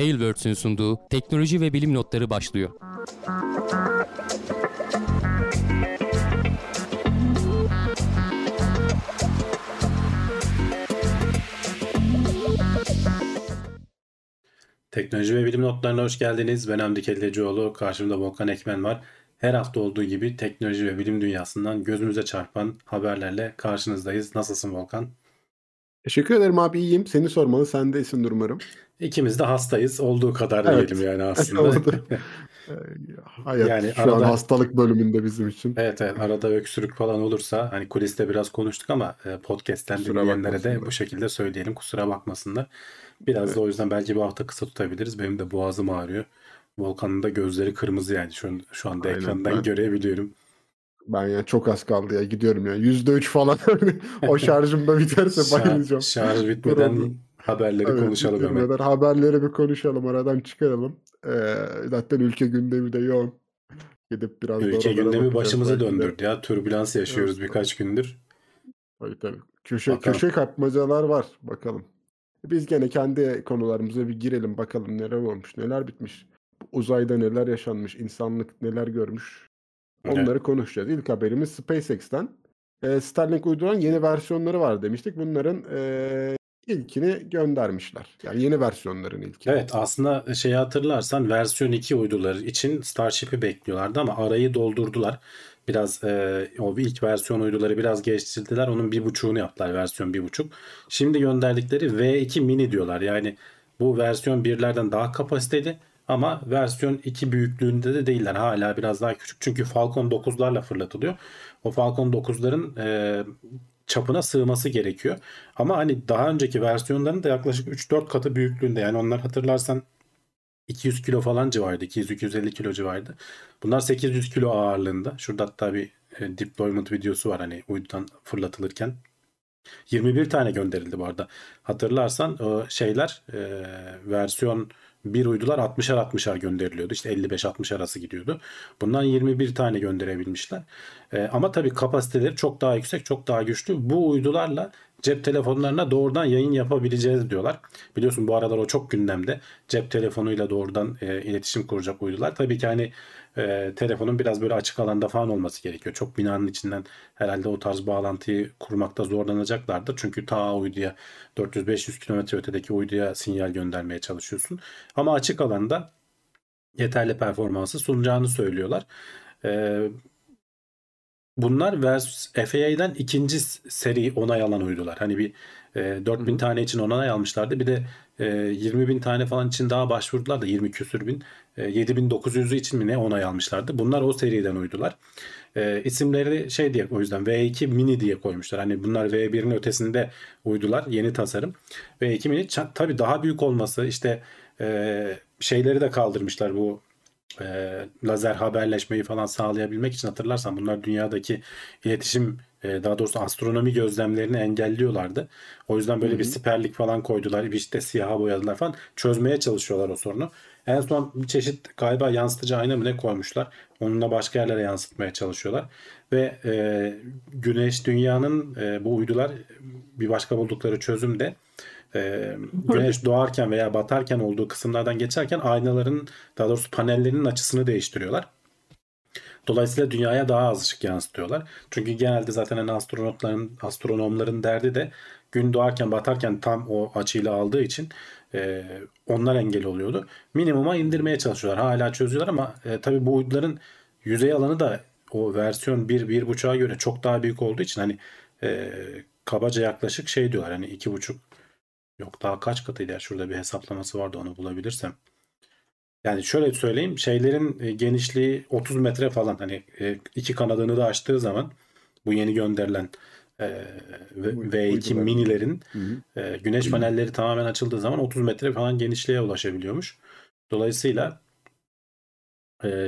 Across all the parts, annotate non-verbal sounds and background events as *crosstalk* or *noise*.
Tailwords'ün sunduğu teknoloji ve bilim notları başlıyor. Teknoloji ve bilim notlarına hoş geldiniz. Ben Hamdi Kellecioğlu. Karşımda Volkan Ekmen var. Her hafta olduğu gibi teknoloji ve bilim dünyasından gözümüze çarpan haberlerle karşınızdayız. Nasılsın Volkan? Teşekkür ederim abi iyiyim. Seni sormalı. Sen de iyisin umarım. İkimiz de hastayız. Olduğu kadar evet. diyelim yani aslında. *laughs* *laughs* Hayat yani şu arada, an hastalık bölümünde bizim için. Evet evet arada öksürük falan olursa hani kuliste biraz konuştuk ama e, podcast'ten kusura dinleyenlere de bu şekilde söyleyelim. Kusura bakmasınlar. Biraz evet. da o yüzden belki bu hafta kısa tutabiliriz. Benim de boğazım ağrıyor. Volkan'ın da gözleri kırmızı yani şu, şu anda Aynen, ekrandan ben, görebiliyorum. Ben ya çok az kaldı ya gidiyorum ya. Yüzde üç falan *laughs* o şarjım da biterse bayılacağım. Şarj bitmeden haberleri evet, konuşalım hemen. Haberleri bir konuşalım aradan çıkaralım. Ee, zaten ülke gündemi de yoğun. Gidip biraz Ülke gündemi başımıza döndürdü ya. Türbülans yaşıyoruz evet, birkaç gündür. Tabii tabii. Köşe, bakalım. köşe kapmacalar var. Bakalım. Biz gene kendi konularımıza bir girelim bakalım neler olmuş, neler bitmiş. Uzayda neler yaşanmış, insanlık neler görmüş. Onları evet. konuşacağız. İlk haberimiz SpaceX'ten. E, Starlink uyduran yeni versiyonları var demiştik. Bunların e, ilkini göndermişler. Yani yeni versiyonların ilki. Evet aslında şeyi hatırlarsan versiyon 2 uyduları için Starship'i bekliyorlardı ama arayı doldurdular. Biraz e, o ilk versiyon uyduları biraz geçtirdiler. Onun bir buçuğunu yaptılar versiyon bir buçuk. Şimdi gönderdikleri V2 mini diyorlar. Yani bu versiyon birlerden daha kapasiteli ama versiyon 2 büyüklüğünde de değiller. Hala biraz daha küçük. Çünkü Falcon 9'larla fırlatılıyor. O Falcon 9'ların e, çapına sığması gerekiyor. Ama hani daha önceki versiyonların da yaklaşık 3-4 katı büyüklüğünde. Yani onlar hatırlarsan 200 kilo falan civarıydı. 200-250 kilo civarıydı. Bunlar 800 kilo ağırlığında. Şurada hatta bir e, deployment videosu var hani uydudan fırlatılırken. 21 tane gönderildi bu arada. Hatırlarsan o şeyler e, versiyon bir uydular 60'ar 60'ar gönderiliyordu. İşte 55-60 arası gidiyordu. Bundan 21 tane gönderebilmişler. E, ama tabii kapasiteleri çok daha yüksek, çok daha güçlü. Bu uydularla cep telefonlarına doğrudan yayın yapabileceğiz diyorlar. Biliyorsun bu aralar o çok gündemde. Cep telefonuyla doğrudan e, iletişim kuracak uydular. Tabii ki hani e, telefonun biraz böyle açık alanda falan olması gerekiyor. Çok binanın içinden herhalde o tarz bağlantıyı kurmakta zorlanacaklardır. Çünkü ta uyduya 400-500 kilometre ötedeki uyduya sinyal göndermeye çalışıyorsun. Ama açık alanda yeterli performansı sunacağını söylüyorlar. E, bunlar FAA'den ikinci seri onay alan uydular. Hani bir e, 4000 tane için onay almışlardı. Bir de e, 20 bin tane falan için daha başvurdular da 20 küsür bin. E, 7900'ü için mi ne onay almışlardı. Bunlar o seriden uydular. E, isimleri şey diye o yüzden V2 mini diye koymuşlar. Hani bunlar V1'in ötesinde uydular. Yeni tasarım. V2 mini tabii daha büyük olması işte e, şeyleri de kaldırmışlar bu e, lazer haberleşmeyi falan sağlayabilmek için hatırlarsan bunlar dünyadaki iletişim e, daha doğrusu astronomi gözlemlerini engelliyorlardı. O yüzden böyle Hı-hı. bir siperlik falan koydular. işte siyaha boyadılar falan. Çözmeye çalışıyorlar o sorunu. En son bir çeşit galiba yansıtıcı ayna mı ne koymuşlar. Onunla başka yerlere yansıtmaya çalışıyorlar. Ve e, güneş dünyanın e, bu uydular bir başka buldukları çözüm de e, güneş doğarken veya batarken olduğu kısımlardan geçerken aynaların daha doğrusu panellerinin açısını değiştiriyorlar. Dolayısıyla dünyaya daha az ışık yansıtıyorlar. Çünkü genelde zaten hani astronotların, astronomların derdi de gün doğarken batarken tam o açıyla aldığı için e, onlar engel oluyordu. Minimuma indirmeye çalışıyorlar. Hala çözüyorlar ama e, tabii bu uyduların yüzey alanı da o versiyon 1 1.5'a göre çok daha büyük olduğu için hani e, kabaca yaklaşık şey diyorlar hani 2.5 Yok daha kaç katıydı ya şurada bir hesaplaması vardı onu bulabilirsem. Yani şöyle söyleyeyim şeylerin e, genişliği 30 metre falan hani e, iki kanadını da açtığı zaman bu yeni gönderilen e, V2 minilerin hı güneş panelleri tamamen açıldığı zaman 30 metre falan genişliğe ulaşabiliyormuş. Dolayısıyla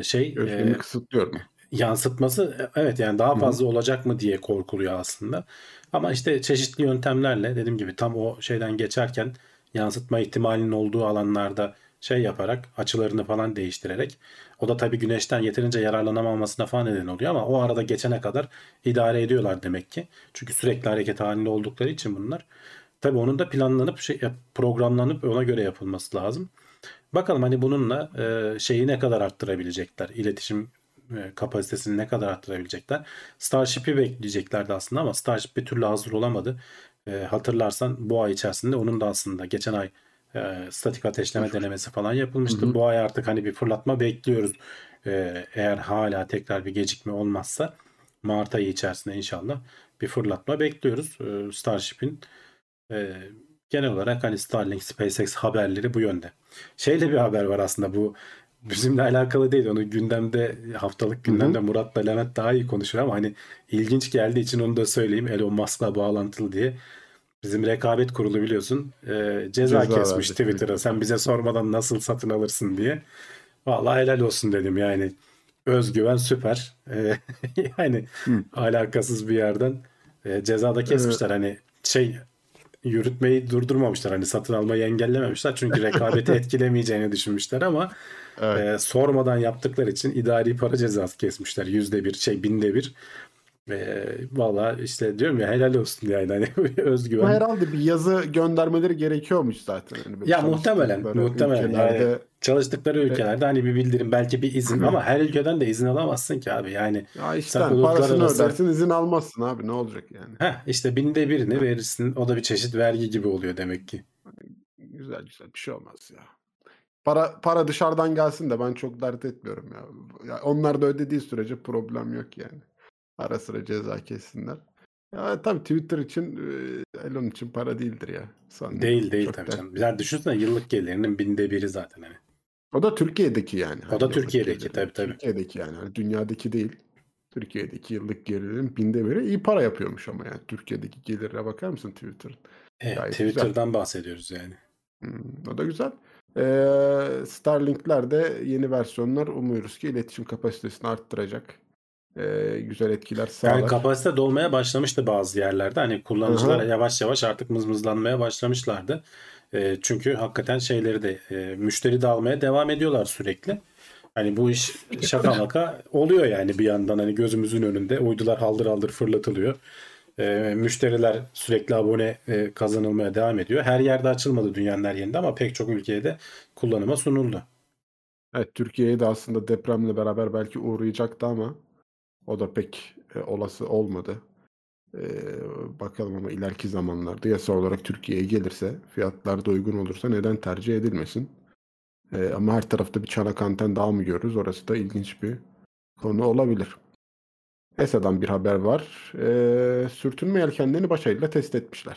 şey Gözlemi kısıtlıyor mu? yansıtması evet yani daha fazla Hı. olacak mı diye korkuluyor aslında. Ama işte çeşitli yöntemlerle dediğim gibi tam o şeyden geçerken yansıtma ihtimalinin olduğu alanlarda şey yaparak açılarını falan değiştirerek o da tabii güneşten yeterince yararlanamamasına falan neden oluyor ama o arada geçene kadar idare ediyorlar demek ki. Çünkü sürekli hareket halinde oldukları için bunlar. Tabii onun da planlanıp şey programlanıp ona göre yapılması lazım. Bakalım hani bununla e, şeyi ne kadar arttırabilecekler. İletişim e, kapasitesini ne kadar arttırabilecekler. Starship'i bekleyeceklerdi aslında ama Starship bir türlü hazır olamadı. E, hatırlarsan bu ay içerisinde onun da aslında geçen ay e, statik ateşleme denemesi falan yapılmıştı. Hı hı. Bu ay artık hani bir fırlatma bekliyoruz. E, eğer hala tekrar bir gecikme olmazsa Mart ayı içerisinde inşallah bir fırlatma bekliyoruz. E, Starship'in e, genel olarak hani Starlink, SpaceX haberleri bu yönde. Şeyle bir haber var aslında bu bizimle alakalı değil. Onu gündemde haftalık gündemde Hı Murat da Levent daha iyi konuşur ama hani ilginç geldiği için onu da söyleyeyim. Elon Musk'la bağlantılı diye. Bizim rekabet kurulu biliyorsun e, ceza, Ceza kesmiş verdi Twitter'a. Sen bize sormadan nasıl satın alırsın diye. Vallahi helal olsun dedim yani. Özgüven süper. E, *laughs* yani Hı. alakasız bir yerden e, cezada kesmişler. Hani şey yürütmeyi durdurmamışlar. Hani satın almayı engellememişler. Çünkü rekabeti *laughs* etkilemeyeceğini düşünmüşler ama Evet. e, sormadan yaptıkları için idari para cezası kesmişler. Yüzde bir şey binde bir. E, Valla işte diyorum ya helal olsun yani. Hani *laughs* özgüven. herhalde bir yazı göndermeleri gerekiyormuş zaten. Yani böyle Ya muhtemelen, muhtemelen ülkelerde- yani çalıştıkları ülkelerde hani bir bildirim belki bir izin ama her ülkeden de izin alamazsın ki abi yani. Ya işte Sen parasını uluslararası- ödersin izin almazsın abi ne olacak yani. Heh, işte binde birini verirsin o da bir çeşit vergi gibi oluyor demek ki. Güzel güzel bir şey olmaz ya. Para para dışarıdan gelsin de ben çok dert etmiyorum ya. ya onlar da ödediği sürece problem yok yani. Ara sıra ceza kessinler. Ya tabii Twitter için Elon için para değildir ya. sanmıyorum. Değil değil Çok tabii dert- canım. Bir düşünsene yıllık gelirinin binde biri zaten hani. O da Türkiye'deki yani. O da Hani yıllık Türkiye'deki, tabii, tabii. Türkiye'deki yani. Hani dünyadaki değil. Türkiye'deki yıllık gelirin binde biri iyi para yapıyormuş ama yani. Türkiye'deki gelire bakar mısın Twitter'ın? Evet, Gayet Twitter'dan bahsediyoruz yani. Hmm, o da güzel. Ee, Starlink'ler yeni versiyonlar umuyoruz ki iletişim kapasitesini arttıracak. Ee, güzel etkiler sağlar. Yani kapasite dolmaya başlamıştı bazı yerlerde. Hani kullanıcılar Aha. yavaş yavaş artık mızmızlanmaya başlamışlardı. E, çünkü hakikaten şeyleri de e, müşteri de almaya devam ediyorlar sürekli. Hani bu iş şaka *laughs* maka oluyor yani bir yandan hani gözümüzün önünde uydular haldır haldır fırlatılıyor. E, müşteriler sürekli abone e, kazanılmaya devam ediyor. Her yerde açılmadı dünyanın her yerinde ama pek çok ülkeye de kullanıma sunuldu. Evet, Türkiye'ye de aslında depremle beraber belki uğrayacaktı ama o da pek e, olası olmadı. Ee, bakalım ama ileriki zamanlarda yasa olarak Türkiye'ye gelirse fiyatlar da uygun olursa neden tercih edilmesin? Ee, ama her tarafta bir çanak anten daha mı görürüz? Orası da ilginç bir konu olabilir. ESA'dan bir haber var. Ee, sürtünme yelkenlerini başarıyla test etmişler.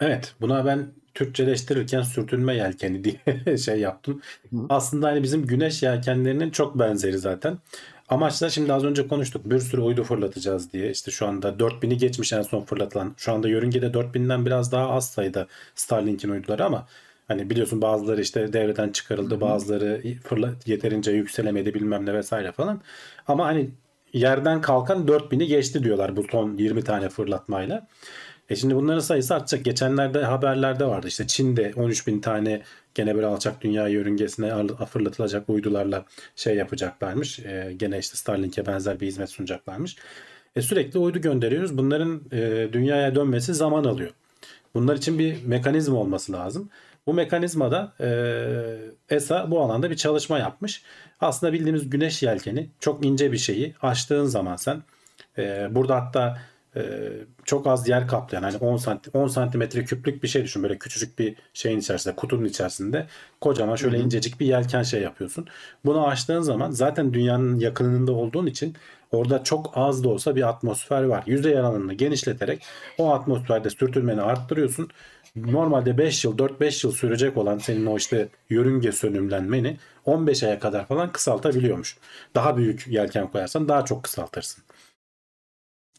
Evet, buna ben Türkçeleştirirken sürtünme yelkeni diye *laughs* şey yaptım. Hı. Aslında hani bizim güneş yelkenlerinin çok benzeri zaten. Amaç da şimdi az önce konuştuk. Bir sürü uydu fırlatacağız diye. İşte şu anda 4000'i geçmiş en son fırlatılan. Şu anda yörüngede 4000'den biraz daha az sayıda Starlink'in uyduları ama hani biliyorsun bazıları işte devreden çıkarıldı. Bazıları fırla yeterince yükselemedi bilmem ne vesaire falan. Ama hani yerden kalkan 4000'i geçti diyorlar bu son 20 tane fırlatmayla. E şimdi bunların sayısı artacak. Geçenlerde haberlerde vardı. İşte Çin'de 13 bin tane gene bir alçak dünya yörüngesine fırlatılacak uydularla şey yapacaklarmış. E, gene işte Starlink'e benzer bir hizmet sunacaklarmış. E, sürekli uydu gönderiyoruz. Bunların e, dünyaya dönmesi zaman alıyor. Bunlar için bir mekanizma olması lazım. Bu mekanizmada e, ESA bu alanda bir çalışma yapmış. Aslında bildiğimiz güneş yelkeni çok ince bir şeyi açtığın zaman sen e, burada hatta e, çok az yer kaplayan hani 10 santim 10 santimetre küplük bir şey düşün böyle küçücük bir şeyin içerisinde kutunun içerisinde kocaman şöyle Hı hı. incecik bir yelken şey yapıyorsun. Bunu açtığın zaman zaten dünyanın yakınında olduğun için orada çok az da olsa bir atmosfer var. Yüzey alanını genişleterek o atmosferde sürtünmeni arttırıyorsun. Normalde 5 yıl 4-5 yıl sürecek olan senin o işte yörünge sönümlenmeni 15 aya kadar falan kısaltabiliyormuş. Daha büyük yelken koyarsan daha çok kısaltırsın.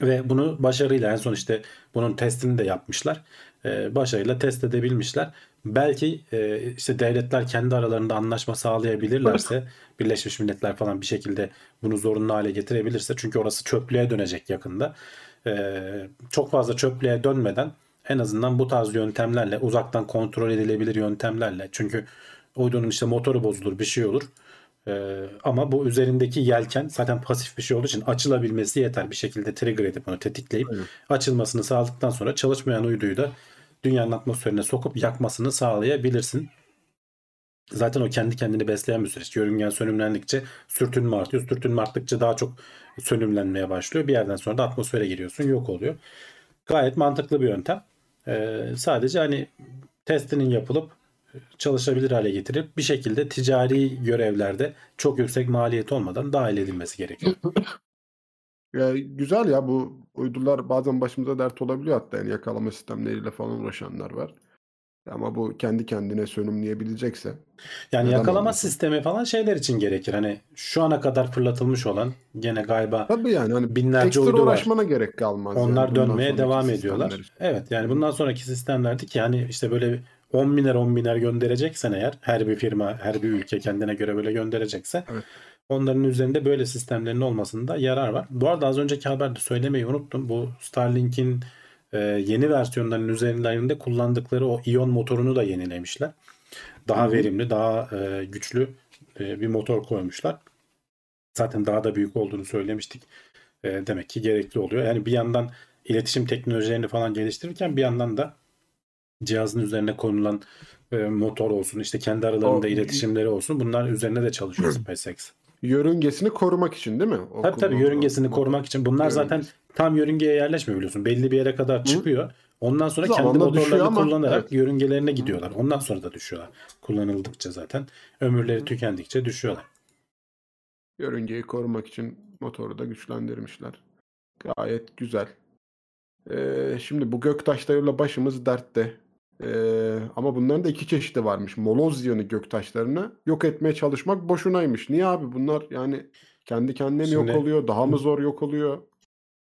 Ve bunu başarıyla en son işte bunun testini de yapmışlar. Ee, başarıyla test edebilmişler. Belki e, işte devletler kendi aralarında anlaşma sağlayabilirlerse Birleşmiş Milletler falan bir şekilde bunu zorunlu hale getirebilirse çünkü orası çöplüğe dönecek yakında. Ee, çok fazla çöplüğe dönmeden en azından bu tarz yöntemlerle uzaktan kontrol edilebilir yöntemlerle çünkü uydunun işte motoru bozulur bir şey olur. Ee, ama bu üzerindeki yelken zaten pasif bir şey olduğu için açılabilmesi yeter. Bir şekilde trigger edip onu tetikleyip Aynen. açılmasını sağladıktan sonra çalışmayan uyduyu da dünyanın atmosferine sokup yakmasını sağlayabilirsin. Zaten o kendi kendini besleyen bir süreç. Yörüngen sönümlendikçe sürtünme artıyor. Sürtünme arttıkça daha çok sönümlenmeye başlıyor. Bir yerden sonra da atmosfere giriyorsun yok oluyor. Gayet mantıklı bir yöntem. Ee, sadece hani testinin yapılıp çalışabilir hale getirip bir şekilde ticari görevlerde çok yüksek maliyet olmadan dahil edilmesi gerekiyor. *laughs* Ya, güzel ya bu uydular bazen başımıza dert olabiliyor hatta yani yakalama sistemleriyle falan uğraşanlar var. Ama bu kendi kendine sönümleyebilecekse Yani yakalama olmasın? sistemi falan şeyler için gerekir. Hani şu ana kadar fırlatılmış olan gene galiba tabii yani hani binlerce uydu var. uğraşmana gerek kalmaz. yani Onlar bundan dönmeye devam ediyorlar. için. Evet yani bundan sonraki sistemlerde ki hani işte böyle 10 biner 10 biner göndereceksen eğer her bir firma her bir ülke kendine göre böyle gönderecekse Evet. onların üzerinde böyle sistemlerin olmasında yarar var. Bu arada az önceki haberde söylemeyi unuttum. Bu Starlink'in e, yeni versiyonlarının üzerlerinde kullandıkları o iyon motorunu da yenilemişler. Daha Hı hı. verimli, daha e, güçlü e, bir motor koymuşlar. Zaten daha da büyük olduğunu söylemiştik. E, demek ki gerekli oluyor. Yani bir yandan iletişim teknolojilerini falan geliştirirken bir yandan da cihazın üzerine konulan e, motor olsun, işte kendi aralarında O- iletişimleri olsun. Bunlar üzerine de çalışıyor SpaceX. Yörüngesini korumak için değil mi? O Tabii tabii yörüngesini motor. korumak için. Bunlar zaten Yörüngesi. tam yörüngeye yerleşmiyor biliyorsun. Belli bir yere kadar çıkıyor. Ondan sonra kendi Zamanla düşüyor motorlarını ama, kullanarak evet. yörüngelerine gidiyorlar. Ondan sonra da düşüyorlar. Kullanıldıkça zaten ömürleri tükendikçe düşüyorlar. Yörüngeyi korumak için motoru da güçlendirmişler. Gayet güzel. Ee, şimdi bu göktaşlarıyla başımız dertte. Ee, ama bunların da iki çeşidi varmış. Molozyanı göktaşlarını yok etmeye çalışmak boşunaymış. Niye abi bunlar yani kendi kendine mi Şimdi- yok oluyor? Daha mı zor yok oluyor?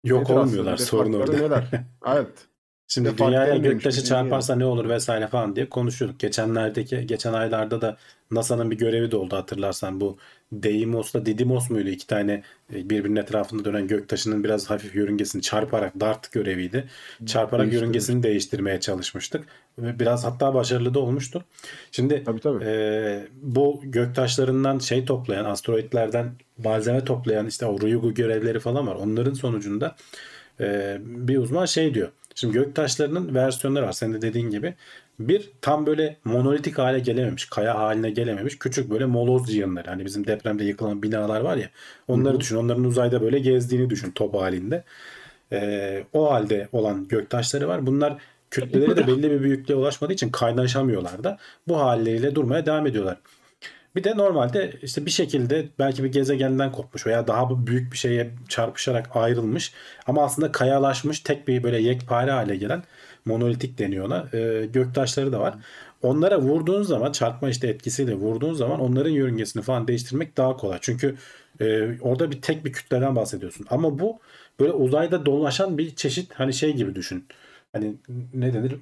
Yok Nedir olmuyorlar sorun farkları orada. neler? *laughs* Evet. Şimdi farkları dünyaya göktaşı çarparsa ne olur vesaire falan diye konuşuyorduk. Geçenlerdeki geçen aylarda da NASA'nın bir görevi de oldu hatırlarsan bu Deimos'la Didymos muydu? İki tane e, birbirinin etrafında dönen göktaşının biraz hafif yörüngesini çarparak DART göreviydi. Çarparak Değiştirmiş. yörüngesini değiştirmeye çalışmıştık. Ve biraz hatta başarılı da olmuştu. Şimdi Tabii tabii. ee, bu göktaşlarından şey toplayan, asteroitlerden malzeme toplayan işte o Ryugu görevleri falan var. Onların sonucunda e, bir uzman şey diyor. Şimdi göktaşlarının versiyonları var. Senin de dediğin gibi. Bir tam böyle monolitik hale gelememiş, kaya haline gelememiş. Küçük böyle moloz yığınları. Hani bizim depremde yıkılan binalar var ya. Onları düşün. Onların uzayda böyle gezdiğini düşün top halinde. Ee, o halde olan göktaşları var. Bunlar kütleleri de belli bir büyüklüğe ulaşmadığı için kaynaşamıyorlar da. Bu halleriyle durmaya devam ediyorlar. Bir de normalde işte bir şekilde belki bir gezegenden kopmuş veya daha büyük bir şeye çarpışarak ayrılmış ama aslında kayalaşmış tek bir böyle yekpare hale gelen monolitik deniyor ona. Ee, göktaşları da var. Onlara vurduğun zaman çarpma işte etkisiyle vurduğun zaman onların yörüngesini falan değiştirmek daha kolay. Çünkü e, orada bir tek bir kütleden bahsediyorsun. Ama bu böyle uzayda dolaşan bir çeşit hani şey gibi düşün. Hani ne denir?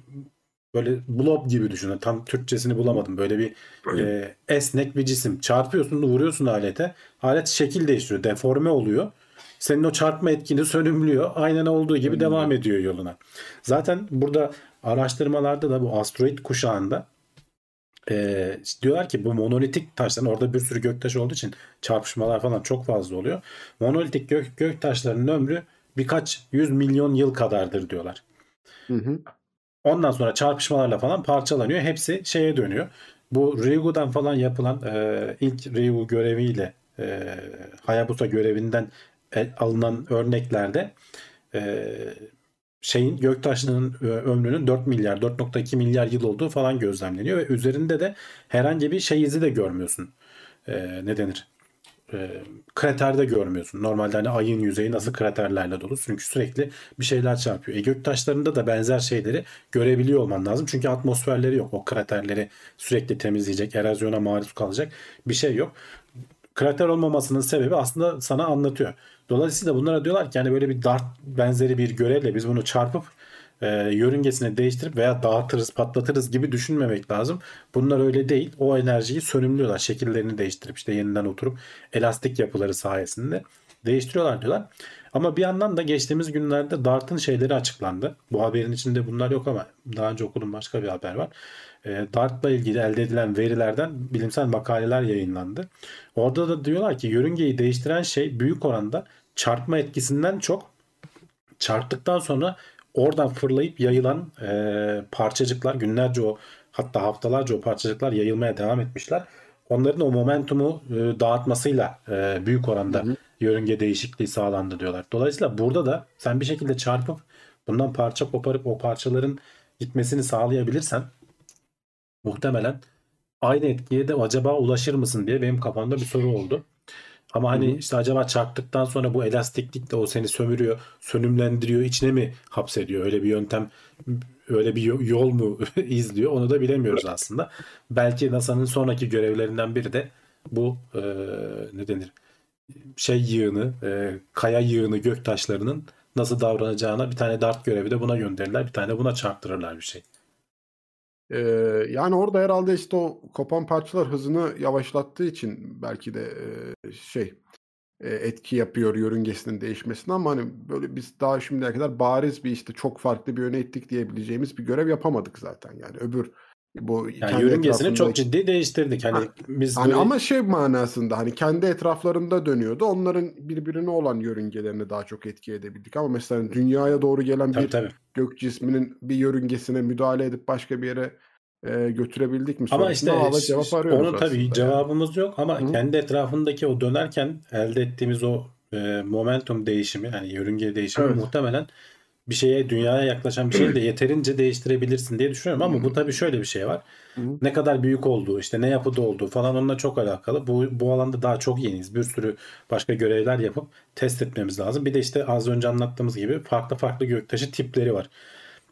Böyle blob gibi düşün. Tam Türkçesini bulamadım. Böyle bir e, esnek bir cisim. Çarpıyorsun, vuruyorsun alete. Alet şekil değiştiriyor. Deforme oluyor. Senin o çarpma etkini *laughs* sönümlüyor. Aynen olduğu gibi devam ediyor yoluna. Zaten burada araştırmalarda da bu asteroid kuşağında e, diyorlar ki bu monolitik taşların orada bir sürü göktaş olduğu için çarpışmalar falan çok fazla oluyor. Monolitik gök, göktaşların ömrü birkaç yüz milyon yıl kadardır diyorlar. Hı hı. Ondan sonra çarpışmalarla falan parçalanıyor. Hepsi şeye dönüyor. Bu Ryugu'dan falan yapılan e, ilk Ryugu göreviyle e, Hayabusa görevinden e, alınan örneklerde e, şeyin göktaşının e, ömrünün 4 milyar 4.2 milyar yıl olduğu falan gözlemleniyor ve üzerinde de herhangi bir şey izi de görmüyorsun. E, ne denir? E, kraterde görmüyorsun. Normalde hani ayın yüzeyi nasıl kraterlerle dolu. Çünkü sürekli bir şeyler çarpıyor. E göktaşlarında da benzer şeyleri görebiliyor olman lazım. Çünkü atmosferleri yok. O kraterleri sürekli temizleyecek, erozyona maruz kalacak bir şey yok. Krater olmamasının sebebi aslında sana anlatıyor. Dolayısıyla bunlara diyorlar ki yani böyle bir dart benzeri bir görevle biz bunu çarpıp e, yörüngesini değiştirip veya dağıtırız, patlatırız gibi düşünmemek lazım. Bunlar öyle değil. O enerjiyi sönümlüyorlar. Şekillerini değiştirip işte yeniden oturup elastik yapıları sayesinde değiştiriyorlar diyorlar. Ama bir yandan da geçtiğimiz günlerde DART'ın şeyleri açıklandı. Bu haberin içinde bunlar yok ama daha önce okuduğum başka bir haber var. E, DART'la ilgili elde edilen verilerden bilimsel makaleler yayınlandı. Orada da diyorlar ki yörüngeyi değiştiren şey büyük oranda çarpma etkisinden çok çarptıktan sonra oradan fırlayıp yayılan e, parçacıklar günlerce o hatta haftalarca o parçacıklar yayılmaya devam etmişler. Onların o momentumu e, dağıtmasıyla e, büyük oranda hı hı. yörünge değişikliği sağlandı diyorlar. Dolayısıyla burada da sen bir şekilde çarpıp bundan parça koparıp o parçaların gitmesini sağlayabilirsen muhtemelen aynı etkiye de acaba ulaşır mısın diye benim kafamda bir soru oldu. Ama hani Hı-hı. işte acaba çarptıktan sonra bu elastiklik de o seni sömürüyor, sönümlendiriyor, içine mi hapsediyor? Öyle bir yöntem, öyle bir yol mu *laughs* izliyor? Onu da bilemiyoruz aslında. Belki NASA'nın sonraki görevlerinden biri de bu e, ne denir? Şey yığını, e, kaya yığını gök taşlarının nasıl davranacağına bir tane dart görevi de buna gönderirler. Bir tane buna çarptırırlar bir şey. Ee, yani orada herhalde işte o kopan parçalar hızını yavaşlattığı için belki de e, şey e, etki yapıyor yörüngesinin değişmesine ama hani böyle biz daha şimdiye kadar bariz bir işte çok farklı bir yöne ettik diyebileceğimiz bir görev yapamadık zaten. Yani öbür bu yani yörüngesini çok ciddi değiştirdik. Hani ha, biz hani böyle... ama şey manasında hani kendi etraflarında dönüyordu. Onların birbirine olan yörüngelerini daha çok etki edebildik. Ama mesela dünyaya doğru gelen tabii, bir tabii. gök cisminin bir yörüngesine müdahale edip başka bir yere e, götürebildik mi? Ama işte cevap arıyoruz onun tabii aslında. cevabımız yok ama Hı. kendi etrafındaki o dönerken elde ettiğimiz o e, momentum değişimi yani yörünge değişimi evet. muhtemelen bir şeye dünyaya yaklaşan bir şeyi de yeterince değiştirebilirsin diye düşünüyorum ama bu tabii şöyle bir şey var. Ne kadar büyük olduğu, işte ne yapıda olduğu falan onunla çok alakalı. Bu bu alanda daha çok yeniyiz. Bir sürü başka görevler yapıp test etmemiz lazım. Bir de işte az önce anlattığımız gibi farklı farklı göktaşı tipleri var.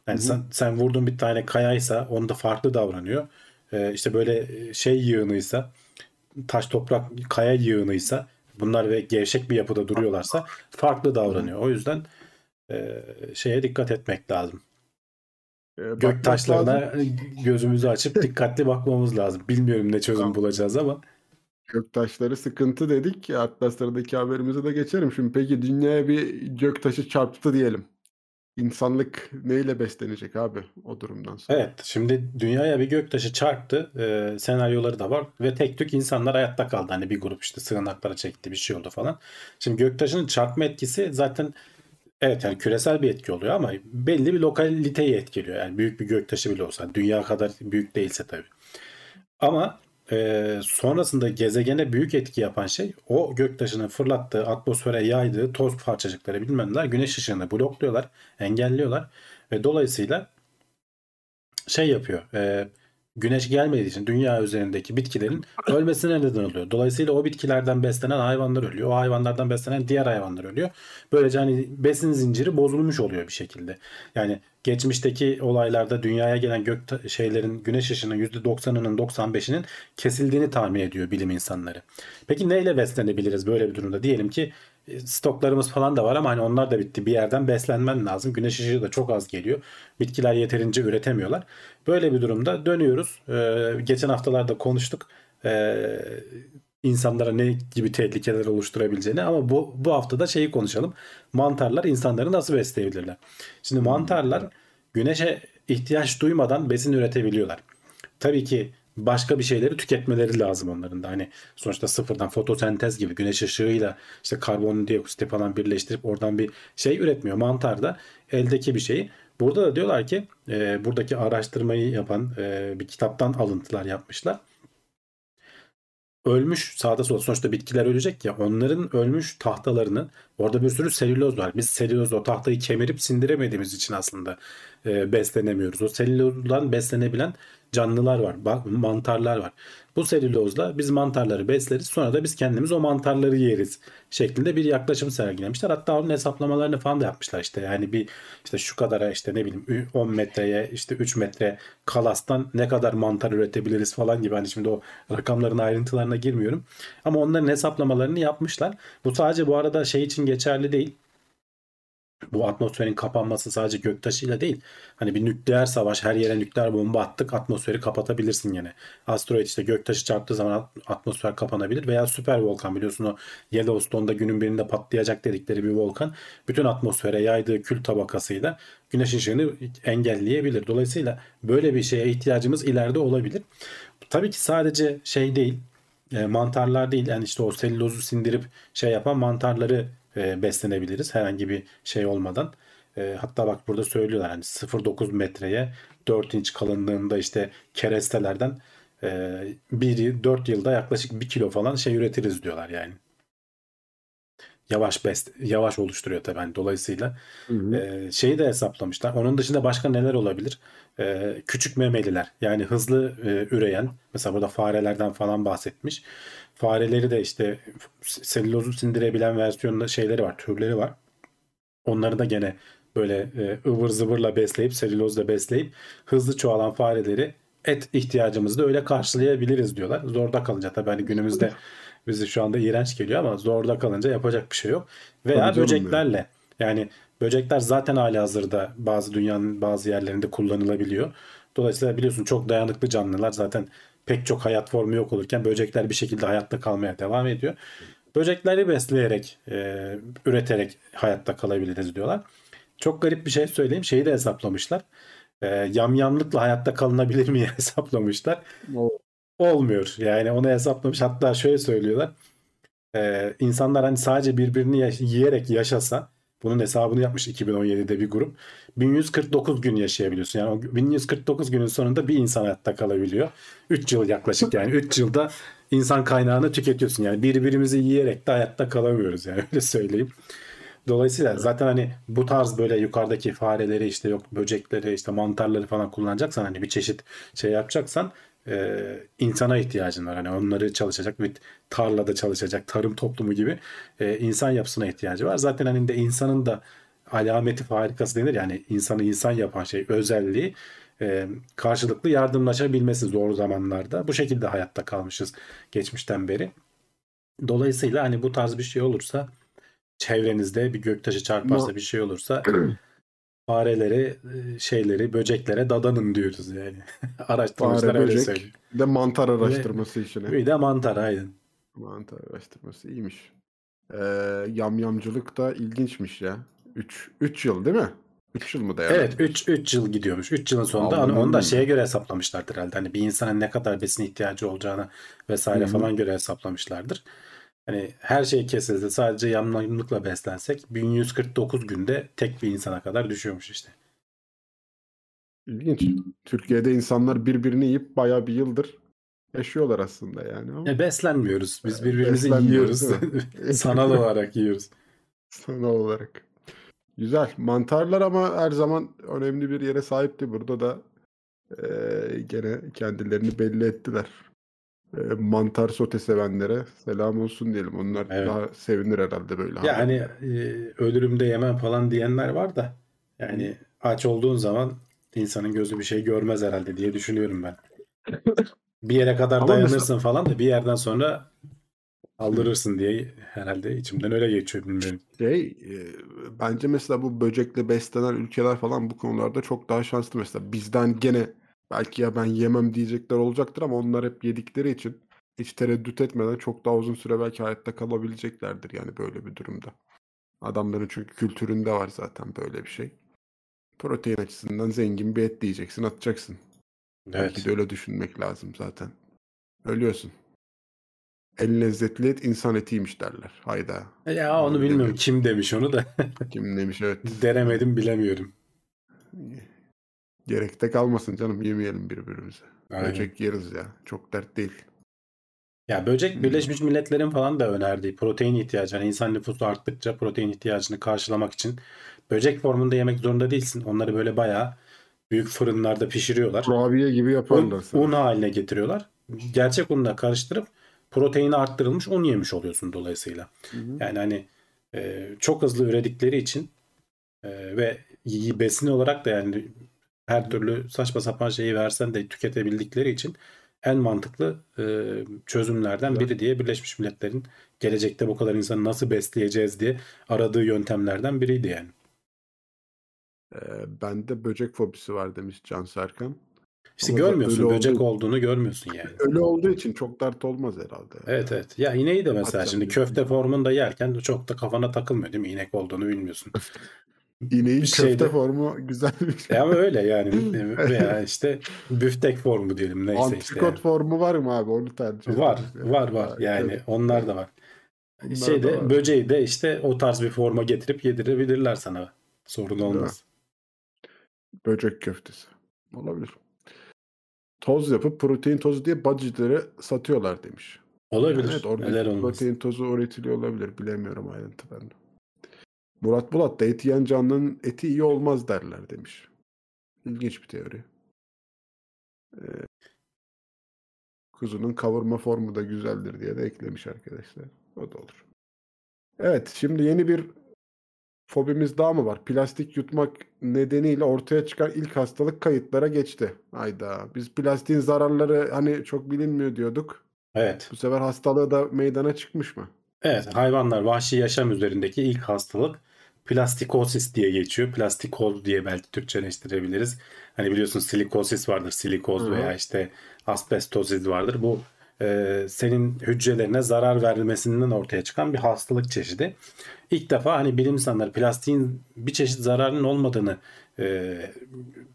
Yani sen, sen vurduğun bir tane kayaysa onda farklı davranıyor. Ee, işte böyle şey yığınıysa taş toprak kaya yığınıysa bunlar ve gevşek bir yapıda duruyorlarsa farklı davranıyor. O yüzden e, şeye dikkat etmek lazım. E, Gök taşlarına gözümüzü açıp *laughs* dikkatli bakmamız lazım. Bilmiyorum ne çözüm bulacağız ama. Gök taşları sıkıntı dedik. Hatta sıradaki haberimize de geçerim. Şimdi peki dünyaya bir gök taşı çarptı diyelim. İnsanlık neyle beslenecek abi o durumdan sonra? Evet şimdi dünyaya bir göktaşı çarptı e, senaryoları da var ve tek tük insanlar hayatta kaldı. Hani bir grup işte sığınaklara çekti bir şey oldu falan. Şimdi göktaşının çarpma etkisi zaten Evet yani küresel bir etki oluyor ama belli bir lokaliteyi etkiliyor. Yani büyük bir göktaşı bile olsa dünya kadar büyük değilse tabii. Ama e, sonrasında gezegene büyük etki yapan şey o göktaşının fırlattığı atmosfere yaydığı toz parçacıkları bilmem neler güneş ışığını blokluyorlar, engelliyorlar ve dolayısıyla şey yapıyor. E, güneş gelmediği için dünya üzerindeki bitkilerin ölmesine neden oluyor. Dolayısıyla o bitkilerden beslenen hayvanlar ölüyor. O hayvanlardan beslenen diğer hayvanlar ölüyor. Böylece hani besin zinciri bozulmuş oluyor bir şekilde. Yani geçmişteki olaylarda dünyaya gelen gök şeylerin güneş ışığının %90'ının 95'inin kesildiğini tahmin ediyor bilim insanları. Peki neyle beslenebiliriz böyle bir durumda? Diyelim ki stoklarımız falan da var ama hani onlar da bitti. Bir yerden beslenmen lazım. Güneş ışığı da çok az geliyor. Bitkiler yeterince üretemiyorlar. Böyle bir durumda dönüyoruz. Ee, geçen haftalarda konuştuk. Ee, insanlara ne gibi tehlikeler oluşturabileceğini ama bu bu hafta da şeyi konuşalım. Mantarlar insanları nasıl besleyebilirler? Şimdi mantarlar güneşe ihtiyaç duymadan besin üretebiliyorlar. Tabii ki başka bir şeyleri tüketmeleri lazım onların da. Hani sonuçta sıfırdan fotosentez gibi güneş ışığıyla işte karbondioksit falan birleştirip oradan bir şey üretmiyor. Mantar da eldeki bir şeyi. Burada da diyorlar ki e, buradaki araştırmayı yapan e, bir kitaptan alıntılar yapmışlar ölmüş sağda solda sonuçta bitkiler ölecek ya onların ölmüş tahtalarını orada bir sürü selüloz var. Biz selüloz o tahtayı kemirip sindiremediğimiz için aslında e, beslenemiyoruz. O selülozdan beslenebilen canlılar var. Mantarlar var. Bu selülozla biz mantarları besleriz. Sonra da biz kendimiz o mantarları yeriz şeklinde bir yaklaşım sergilemişler. Hatta onun hesaplamalarını falan da yapmışlar işte. Yani bir işte şu kadara işte ne bileyim 10 metreye işte 3 metre kalastan ne kadar mantar üretebiliriz falan gibi. Hani şimdi o rakamların ayrıntılarına girmiyorum. Ama onların hesaplamalarını yapmışlar. Bu sadece bu arada şey için geçerli değil bu atmosferin kapanması sadece göktaşıyla değil. Hani bir nükleer savaş her yere nükleer bomba attık atmosferi kapatabilirsin yine. Asteroid işte göktaşı çarptığı zaman atmosfer kapanabilir veya süper volkan biliyorsun o Yellowstone'da günün birinde patlayacak dedikleri bir volkan bütün atmosfere yaydığı kül tabakasıyla güneş ışığını engelleyebilir. Dolayısıyla böyle bir şeye ihtiyacımız ileride olabilir. Tabii ki sadece şey değil e, mantarlar değil yani işte o selülozu sindirip şey yapan mantarları e, beslenebiliriz herhangi bir şey olmadan. E, hatta bak burada söylüyorlar hani 0.9 metreye 4 inç kalınlığında işte kerestelerden e, biri 4 yılda yaklaşık 1 kilo falan şey üretiriz diyorlar yani. Yavaş best, yavaş oluşturuyor tabii hani dolayısıyla. Hı hı. E, şeyi de hesaplamışlar. Onun dışında başka neler olabilir? E, küçük memeliler yani hızlı e, üreyen mesela burada farelerden falan bahsetmiş. Fareleri de işte selülozu sindirebilen versiyonda şeyleri var, türleri var. Onları da gene böyle e, ıvır zıvırla besleyip selülozla besleyip hızlı çoğalan fareleri et ihtiyacımızı da öyle karşılayabiliriz diyorlar. Zorda kalınca tabii hani günümüzde bizi şu anda iğrenç geliyor ama zorda kalınca yapacak bir şey yok. Veya böceklerle yani böcekler zaten hali hazırda bazı dünyanın bazı yerlerinde kullanılabiliyor. Dolayısıyla biliyorsun çok dayanıklı canlılar zaten pek çok hayat formu yok olurken böcekler bir şekilde hayatta kalmaya devam ediyor. Böcekleri besleyerek, e, üreterek hayatta kalabiliriz diyorlar. Çok garip bir şey söyleyeyim. Şeyi de hesaplamışlar. E, yamyamlıkla hayatta kalınabilir mi *laughs* hesaplamışlar. Olmuyor. Yani onu hesaplamış. Hatta şöyle söylüyorlar. E, insanlar hani sadece birbirini yiyerek yaşasa bunun hesabını yapmış 2017'de bir grup. 1149 gün yaşayabiliyorsun. Yani o 1149 günün sonunda bir insan hayatta kalabiliyor. 3 yıl yaklaşık yani 3 yılda insan kaynağını tüketiyorsun. Yani birbirimizi yiyerek de hayatta kalamıyoruz yani *laughs* öyle söyleyeyim. Dolayısıyla zaten hani bu tarz böyle yukarıdaki fareleri işte yok böcekleri işte mantarları falan kullanacaksan hani bir çeşit şey yapacaksan e, insana ihtiyacın var. Hani onları çalışacak bir tarlada çalışacak tarım toplumu gibi e, insan yapısına ihtiyacı var. Zaten hani de insanın da alameti farikası denir yani insanı insan yapan şey özelliği e, karşılıklı yardımlaşabilmesi zor zamanlarda. Bu şekilde hayatta kalmışız geçmişten beri. Dolayısıyla hani bu tarz bir şey olursa çevrenizde bir göktaşı çarparsa bir şey olursa *clears throat* fareleri, e, şeyleri, böceklere dadanın diyoruz yani. *laughs* Araştırmışlar Fare, öyle böcek. söylüyor. Bir de mantar araştırması işine. Bir de mantar aynen. Mantar araştırması iyiymiş. Ee, yamyamcılık da ilginçmiş ya. 3 3 yıl değil mi? 3 yıl mı dayanıyor? Evet 3 3 yıl gidiyormuş. 3 yılın sonunda Aldım hani onu da şeye göre hesaplamışlardır herhalde. Hani bir insana ne kadar besin ihtiyacı olacağını vesaire Hı hı. falan göre hesaplamışlardır. Hani her şey kesildi. Sadece yamyamlıkla beslensek 1149 günde tek bir insana kadar düşüyormuş işte. İlginç. Türkiye'de insanlar birbirini yiyip bayağı bir yıldır yaşıyorlar aslında yani. Ama E, beslenmiyoruz. Biz birbirimizi Beslenmiyoruz, yiyoruz. *laughs* Sanal olarak yiyoruz. sanal olarak. Güzel. Mantarlar ama her zaman önemli bir yere sahipti. Burada da eee, gene kendilerini belli ettiler. Eee, mantar sote sevenlere selam olsun diyelim. Onlar Evet. daha sevinir herhalde böyle. Ya haberlere. e, ölürüm de yemem falan diyenler var da yani aç olduğun zaman insanın gözü bir şey görmez herhalde diye düşünüyorum ben. *laughs* Bir yere kadar Ama dayanırsın mesela- falan da bir yerden sonra aldırırsın diye herhalde içimden öyle geçiyor bilmiyorum. Şey, e, bence mesela bu böcekle beslenen ülkeler falan bu konularda çok daha şanslı mesela. Bizden gene belki ya ben yemem diyecekler olacaktır ama onlar hep yedikleri için hiç tereddüt etmeden çok daha uzun süre belki hayatta kalabileceklerdir yani böyle bir durumda. Adamların çünkü kültüründe var zaten böyle bir şey. Protein açısından zengin bir et diyeceksin, atacaksın. Belki Evet. de öyle düşünmek lazım zaten. Ölüyorsun. En lezzetli et insan etiymiş derler. Hayda. Ya onu bilmiyorum kim demiş onu da Kim demiş evet. *laughs* denemedim bilemiyorum. Gerekte kalmasın canım yemeyelim birbirimize. Aynen. Böcek yeriz ya. Çok dert değil. Ya böcek Hmm. Birleşmiş Milletler'in falan da önerdiği protein ihtiyacı. Yani insan nüfusu arttıkça protein ihtiyacını karşılamak için böcek formunda yemek zorunda değilsin. Onları böyle bayağı büyük fırınlarda pişiriyorlar. Kurabiye gibi yaparlar Un, un haline getiriyorlar. Gerçek unla karıştırıp proteini arttırılmış un yemiş oluyorsun dolayısıyla. Hı hı. Yani hani e, çok hızlı üredikleri için e, ve besin olarak da yani her türlü saçma sapan şeyi versen de tüketebildikleri için en mantıklı e, çözümlerden biri diye Birleşmiş Milletler'in gelecekte bu kadar insanı nasıl besleyeceğiz diye aradığı yöntemlerden biriydi yani. Ee, bende böcek fobisi var demiş Can Serkan. İşte Ama görmüyorsun böcek olduğu- olduğunu görmüyorsun yani. Ölü olduğu için çok dert olmaz herhalde. Evet evet. Ya ineği de mesela Atacağım şimdi köfte formunda yerken çok da kafana takılmıyor değil mi? İnek olduğunu bilmiyorsun. *laughs* İneğin Bir köfte şeyde- formu güzelmiş. E ama öyle yani. *laughs* Veya işte büftek formu diyelim neyse işte. Antrikot yani. formu var mı abi? Onu tercih Var ederiz ya. var var yani tabii. onlar da var. Onlar Şeyde da var. böceği de işte o tarz bir forma getirip yedirebilirler sana Sorun olmaz. Böcek köftesi. Olabilir. Toz yapıp protein tozu diye budgetleri satıyorlar demiş. Olabilir. Evet orada Neler olmaz. protein tozu üretiliyor olabilir. Bilemiyorum ayrıntılarını. Murat Bulat da et yiyen canlının eti iyi olmaz derler demiş. İlginç bir teori. Ee, kuzunun kavurma formu da güzeldir diye de eklemiş arkadaşlar. O da olur. Evet şimdi yeni bir fobimiz daha mı var? Plastik yutmak nedeniyle ortaya çıkan ilk hastalık kayıtlara geçti. Hayda. Biz plastiğin zararları hani çok bilinmiyor diyorduk. Evet. Bu sefer hastalığı da meydana çıkmış mı? Evet. Hayvanlar vahşi yaşam üzerindeki ilk hastalık plastikosis diye geçiyor. Plastikoz diye belki Türkçeleştirebiliriz. Hani biliyorsun silikosis vardır. Silikoz Hı hı. veya işte asbestosis vardır. Bu e, senin hücrelerine zarar vermesinden ortaya çıkan bir hastalık çeşidi. İlk defa hani bilim insanları plastiğin bir çeşit zararının olmadığını e,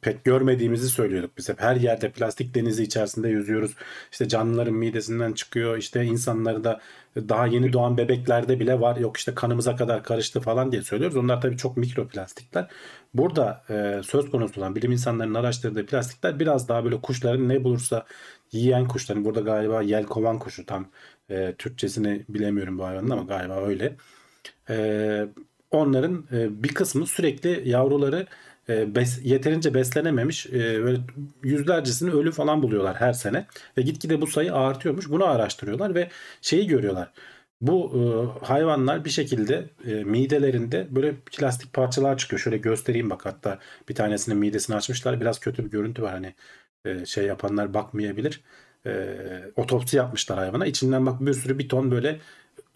pek görmediğimizi söylüyorduk biz hep. Her yerde plastik denizi içerisinde yüzüyoruz. İşte canlıların midesinden çıkıyor. İşte insanları da daha yeni doğan bebeklerde bile var. Yok işte kanımıza kadar karıştı falan diye söylüyoruz. Onlar tabii çok mikroplastikler. Burada e, söz konusu olan bilim insanlarının araştırdığı plastikler biraz daha böyle kuşların ne bulursa yiyen kuşların. Burada galiba yelkovan kuşu tam e, Türkçesini bilemiyorum bu hayvanın ama galiba öyle. E, onların e, bir kısmı sürekli yavruları e, bes- yeterince beslenememiş e, böyle yüzlercesini ölü falan buluyorlar her sene ve gitgide bu sayı artıyormuş. Bunu araştırıyorlar ve şeyi görüyorlar. Bu e, hayvanlar bir şekilde e, midelerinde böyle plastik parçalar çıkıyor. Şöyle göstereyim bak hatta bir tanesinin midesini açmışlar. Biraz kötü bir görüntü var hani e, şey yapanlar bakmayabilir. E, otopsi yapmışlar hayvana. İçinden bak bir sürü bir ton böyle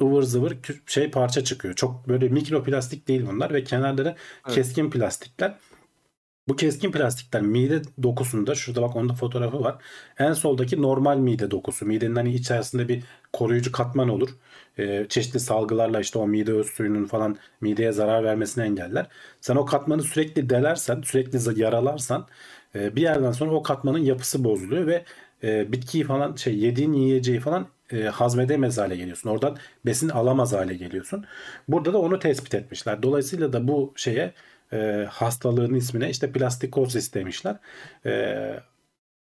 ıvır zıvır şey parça çıkıyor. Çok böyle mikroplastik değil bunlar ve kenarları Evet. keskin plastikler. Bu keskin plastikler mide dokusunda şurada bak onda fotoğrafı var. En soldaki normal mide dokusu. Midenin hani içerisinde bir koruyucu katman olur. Ee, çeşitli salgılarla işte o mide öz suyunun falan mideye zarar vermesini engeller. Sen o katmanı sürekli delersen, sürekli yaralarsan e, bir yerden sonra o katmanın yapısı bozuluyor ve e, bitkiyi falan şey yediğin yiyeceği falan e, hazmedemez hale geliyorsun. Oradan besin alamaz hale geliyorsun. Burada da onu tespit etmişler. Dolayısıyla da bu şeye e, hastalığın ismine işte plastikosis demişler. E,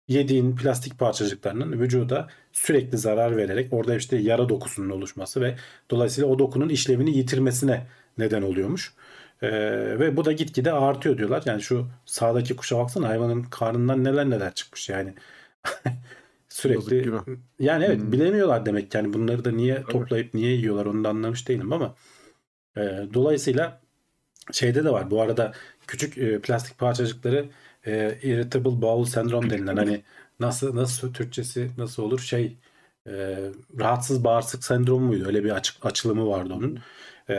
yediğin plastik parçacıklarının vücuda sürekli zarar vererek orada işte yara dokusunun oluşması ve dolayısıyla o dokunun işlevini yitirmesine neden oluyormuş. E, ve bu da gitgide artıyor diyorlar. Yani şu sağdaki kuşa baksana hayvanın karnından neler neler çıkmış yani. *laughs* Sürekli yani evet Hmm. bilemiyorlar demek yani bunları da niye toplayıp niye yiyorlar onu da anlamış değilim ama e, dolayısıyla şeyde de var. Bu arada küçük e, plastik parçacıkları e, irritable bowel syndrome denilen hani nasıl nasıl Türkçesi nasıl olur? Şey e, rahatsız bağırsak sendromu muydu? Öyle bir açık açılımı vardı onun. E,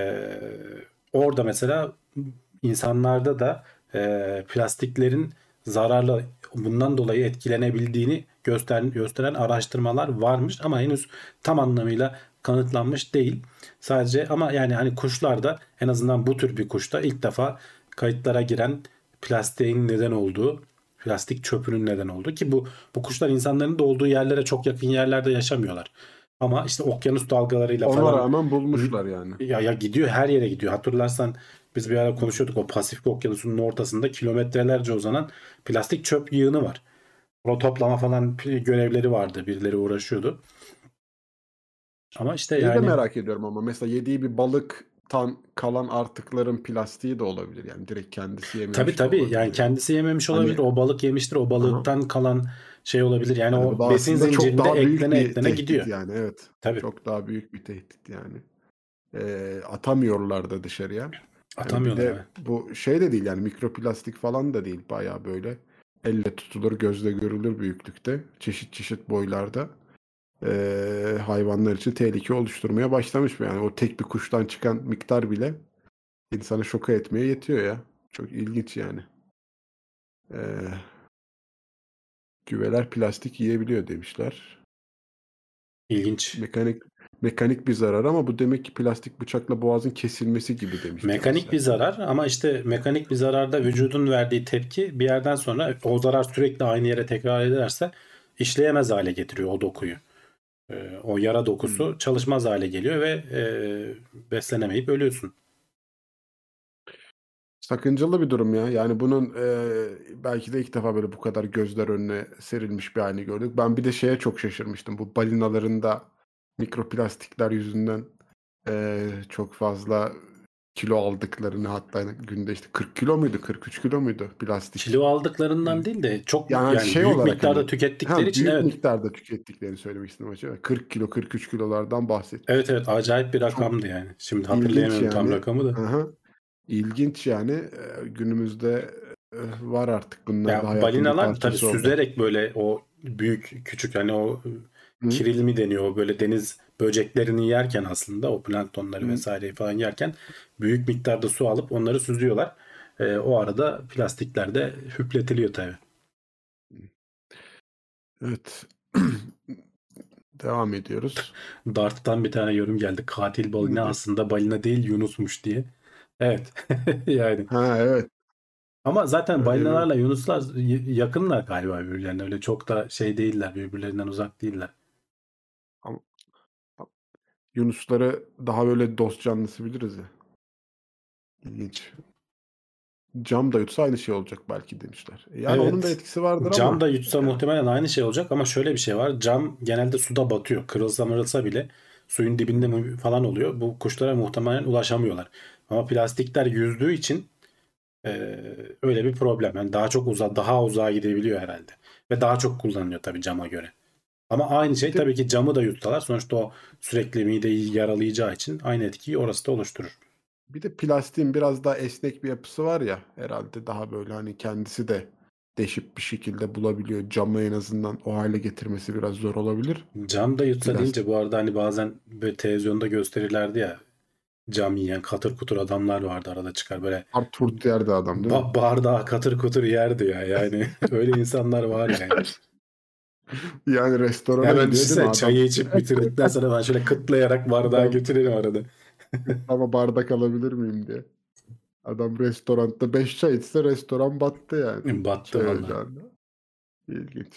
orada mesela insanlarda da e, plastiklerin zararlı bundan dolayı etkilenebildiğini göster, gösteren araştırmalar varmış ama henüz tam anlamıyla kanıtlanmış değil. Sadece ama yani hani kuşlarda en azından bu tür bir kuşta ilk defa kayıtlara giren plastiğin neden olduğu, plastik çöpünün neden olduğu ki bu bu kuşlar insanların da olduğu yerlere çok yakın yerlerde yaşamıyorlar. Ama işte okyanus dalgalarıyla Ona falan rağmen bulmuşlar yani. ya, ya gidiyor her yere gidiyor. Hatırlarsan biz bir ara konuşuyorduk o Pasifik Okyanusu'nun ortasında kilometrelerce uzanan plastik çöp yığını var. O toplama falan görevleri vardı. Birileri uğraşıyordu. Ama işte Şeyi yani de merak ediyorum ama mesela yediği bir balıktan kalan artıkların plastiği de olabilir. Yani direkt kendisi yememiş tabii tabii olabilir. yani kendisi yememiş Hani- olabilir. O balık yemiştir. O balıktan kalan şey olabilir. Yani Yani o besin aslında çok zincirinde daha büyük eklene bir eklene gidiyor. Yani evet. Tabii. Çok daha büyük bir tehdit yani. Ee, atamıyorlar da dışarıya. Yani bir Atamıyorlar. de evet. bu şey de değil yani mikroplastik falan da değil. Bayağı böyle elle tutulur, gözle görülür büyüklükte. Çeşit çeşit boylarda. Ee, hayvanlar için tehlike oluşturmaya başlamış. Yani o tek bir kuştan çıkan miktar bile insanı şoka etmeye yetiyor ya. Çok ilginç yani. Ee, güveler plastik yiyebiliyor demişler. İlginç. Mekanik mekanik bir zarar ama bu demek ki plastik bıçakla boğazın kesilmesi gibi demişler. Mekanik bir mesela. zarar ama işte mekanik bir zararda vücudun verdiği tepki bir yerden sonra o zarar sürekli aynı yere tekrar ederse işleyemez hale getiriyor o dokuyu. Ee, o yara dokusu çalışmaz hale geliyor ve e, beslenemeyip ölüyorsun. Sakıncalı bir durum ya. Yani bunun e, belki de ilk defa böyle bu kadar gözler önüne serilmiş bir halini gördük. Ben bir de şeye çok şaşırmıştım. Bu balinaların da mikroplastikler yüzünden e, çok fazla kilo aldıklarını hatta günde işte 40 kilo muydu 43 kilo muydu plastik. Kilo aldıklarından değil de çok Yani yani, şey büyük olarak miktarda hani- tükettikleri Ha, için büyük evet. miktarda tükettiklerini söylemek istedim açıkçası. 40 kilo 43 kilolardan bahsettim. Evet evet acayip bir rakamdı yani. Şimdi hatırlayamıyorum tam yani. rakamı da. Aha. İlginç yani günümüzde e, var artık bunlar Ya balinalar tabii oldu. süzerek böyle o büyük küçük hani o Hı. kiril mi deniyor o böyle deniz böceklerini yerken aslında o planktonları Hı. vesaireyi falan yerken büyük miktarda su alıp onları süzüyorlar. Ee, o arada plastikler de hüpletiliyor tabii. Evet. *clears throat* Devam ediyoruz. Dart'tan bir tane yorum geldi. Katil balina aslında balina değil Yunus'muş diye. Evet. *laughs* yani. Ha evet. Ama zaten Öyle balinalarla Yunuslar y- yakınlar galiba birbirlerine. Öyle çok da şey değiller. Birbirlerinden uzak değiller. Yunusları daha böyle dost canlısı biliriz ya. İlginç. Cam da yutsa aynı şey olacak belki demişler. Yani Evet. onun da etkisi vardır Cam ama. da yutsa muhtemelen aynı şey olacak ama şöyle bir şey var. Cam genelde suda batıyor. Kırılsa mırılsa bile suyun dibinde mi- falan oluyor. Bu kuşlara muhtemelen ulaşamıyorlar. Ama plastikler yüzdüğü için e, öyle bir problem. Yani daha çok uza daha uzağa gidebiliyor herhalde. Ve daha çok kullanılıyor tabii cama göre. Ama aynı şey tabii ki camı da yutsalar sonuçta o sürekli mideyi yaralayacağı için aynı etkiyi orası da oluşturur. Bir de plastiğin biraz daha esnek bir yapısı var ya herhalde daha böyle hani kendisi de deşip bir şekilde bulabiliyor. Camı en azından o hale getirmesi biraz zor olabilir. Cam da yutsa Plastik. deyince bu arada hani bazen böyle televizyonda gösterirlerdi ya cam yiyen katır kutur adamlar vardı arada çıkar böyle Artur derdi adam değil mi? ba- bardağı katır kutur yerdi ya yani *laughs* öyle insanlar var yani. Yani restorana mi düşünsene çayı içip bitirdikten sonra ben şöyle kıtlayarak bardağı götürelim arada. *laughs* Ama bardak alabilir miyim diye. Adam restoranda 5 çay içse restoran battı yani. Battı Çay vallahi. ocağında. İlginç.